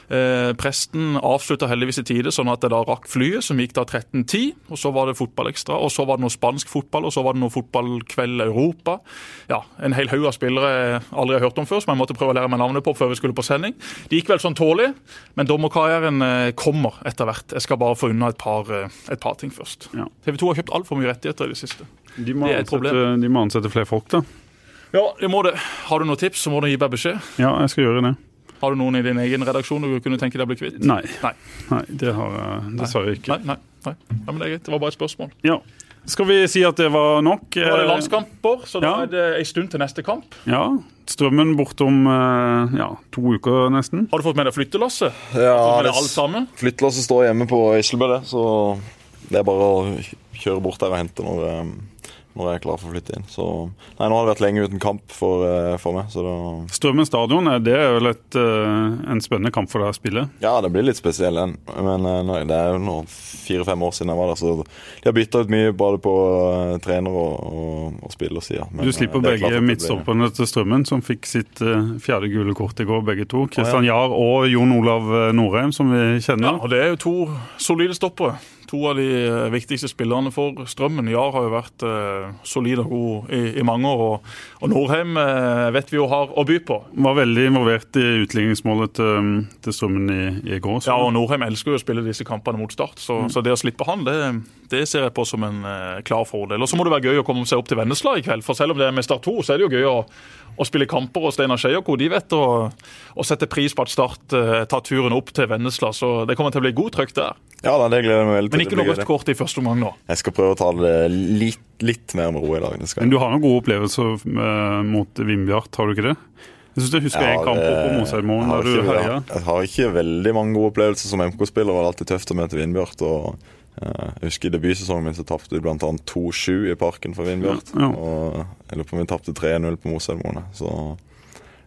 Eh, presten avslutta heldigvis i tide, sånn at det da rakk flyet, som gikk da 13.10. Og så var det fotballekstra, og så var det noe spansk fotball, og så var det noe fotballkveld Europa. Ja, En hel haug av spillere jeg aldri har hørt om før, som jeg måtte prøve å lære meg navnet på før vi skulle på sending. Det gikk vel sånn tålelig, men dommerkarrieren eh, kommer etter hvert. Jeg skal bare få unna et par, eh, et par ting først.
Ja.
TV 2 har kjøpt altfor mye rettigheter i det siste.
De må,
det er et
ansette, de må ansette flere folk, da.
Ja, det må det. Har du noen tips, så må du gi meg beskjed.
Ja, jeg skal gjøre det.
Har du noen i din egen redaksjon du kunne tenke deg å bli kvitt?
Nei.
Nei.
Nei, det har jeg dessverre ikke.
Nei, nei, nei. Ja, men Det er greit. Det var bare et spørsmål.
Ja. Skal vi si at det var nok?
Nå er det landskamper, så da
Ja.
er det en stund til neste kamp.
Ja. Strømmen bortom eh, ja, to uker nesten.
Har du fått med deg flyttelasset?
Ja, det,
deg
flyttelåset står hjemme på Islebø, det, så det er bare å kjøre bort der og hente når, eh, når jeg er klar for å flytte inn. Så Nei, nå har det vært lenge uten kamp for, eh, for meg, så da
Strømmen stadion er det vel et, eh, en spennende kamp for deg å spille?
Ja, det blir litt spesiell en. Men eh, nei, det er jo nå fire-fem år siden jeg var der, så de har bytta ut mye både på trener og, og, og spillersida.
Du slipper begge midtstopperne til Strømmen, som fikk sitt eh, fjerde gule kort i går, begge to. Kristian Jahr og Jon Olav eh, Norheim, som vi kjenner.
Ja, og Det er jo to solide stoppere. To av de eh, viktigste spillerne for Strømmen. Jar har jo vært eh, solid og god i, i mange år. Og, og Norheim eh, vet vi jo har å by på.
Var veldig involvert i utligningsmålet til, til Strømmen i, i går. så-
Ja, og Norheim elsker jo å spille disse kampene mot Start, så, så det å slippe han, det, det ser jeg på som en eh, klar fordel. Og så må det være gøy å komme seg opp til Vennesla i kveld, for selv om det er med Start 2, så er det jo gøy å, å spille kamper. Og Steinar Skei og co. de vet å, å sette pris på at Start uh, tar turen opp til Vennesla, så det kommer til å bli god trøkk der.
Ja, da, det gleder jeg meg veldig til.
Men ikke noe rødt kort i første omgang nå.
Jeg skal prøve å ta det litt, litt mer med ro i dag.
Men du har noen gode opplevelser eh, mot Vindbjart, har du ikke det? Jeg synes jeg husker
Ja,
en kamp på Mosheimoen
jeg. Jeg har ikke veldig mange gode opplevelser som MK-spiller. Det var alltid tøft å møte Vindbjart. og Jeg husker I debutsesongen min så tapte vi bl.a. 2-7 i parken for Vindbjart.
Ja, ja.
Og jeg lurer på om vi tapte 3-0 på Mosheimoene. Så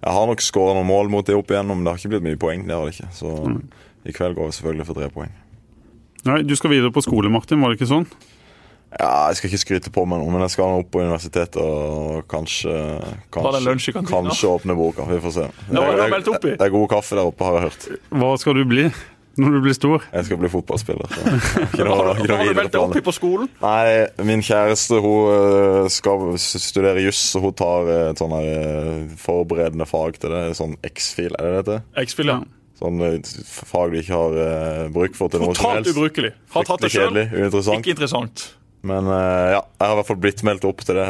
jeg har nok skåra noen mål mot det opp igjennom, men det har ikke blitt mye poeng. det har det ikke. Så
Mm.
i kveld går vi selvfølgelig for tre poeng.
Nei, Du skal videre på skole, Martin, var det ikke sånn?
Ja, Jeg skal ikke skryte på meg noe, men jeg skal nå opp på universitetet og kanskje Kanskje, kanskje åpne boka. Vi får se.
Det er det i?
det er god kaffe der oppe, har jeg hørt.
Hva skal du bli når du blir stor?
Jeg skal bli fotballspiller. Ikke noe,
Hva
ikke
har du meldt deg opp på skolen?
Nei, min kjæreste hun øh, skal studere juss, og hun tar øh, et sånn øh, forberedende fag til det. Sånn X-fil, er det det heter?
X-spiller.
Sånn øh, fag du ikke har bruk for til noe som
Totalt ubrukelig. Har tatt det sjøl. Ikke interessant.
Men ja, jeg har i hvert fall blitt meldt opp til det.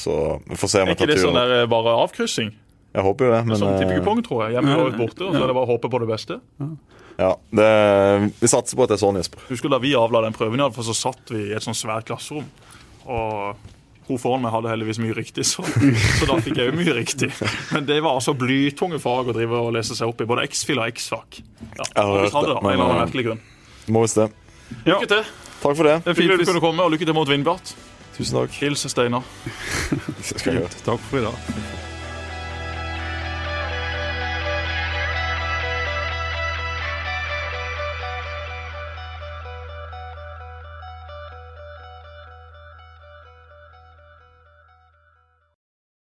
så vi får se om
Er
jeg
ikke
tar
det sånn
turen.
der eh, bare avkryssing?
Jeg håper jo det, men
Som
øh,
tippekupong, tror jeg. Hjemme og borte, og så er det bare å håpe på det beste.
ja, det, vi satser på at det er sånn, Jesper.
Husker da vi avla den prøven, for så satt vi i et sånn svært klasserom. Og hun foran meg hadde heldigvis mye riktig, så, så da fikk jeg jo mye riktig. Men det var altså blytunge fag å drive og lese seg opp i. Både X-fil og X-fak. Ja,
Jeg har hørt det, men, eh,
merkelig grunn.
Må visst det.
Ja.
Lykke til.
Takk for det.
Det er fint
du kunne komme, og lykke til mot Vindbjart.
Tusen takk.
Hils Steinar.
Takk for i dag.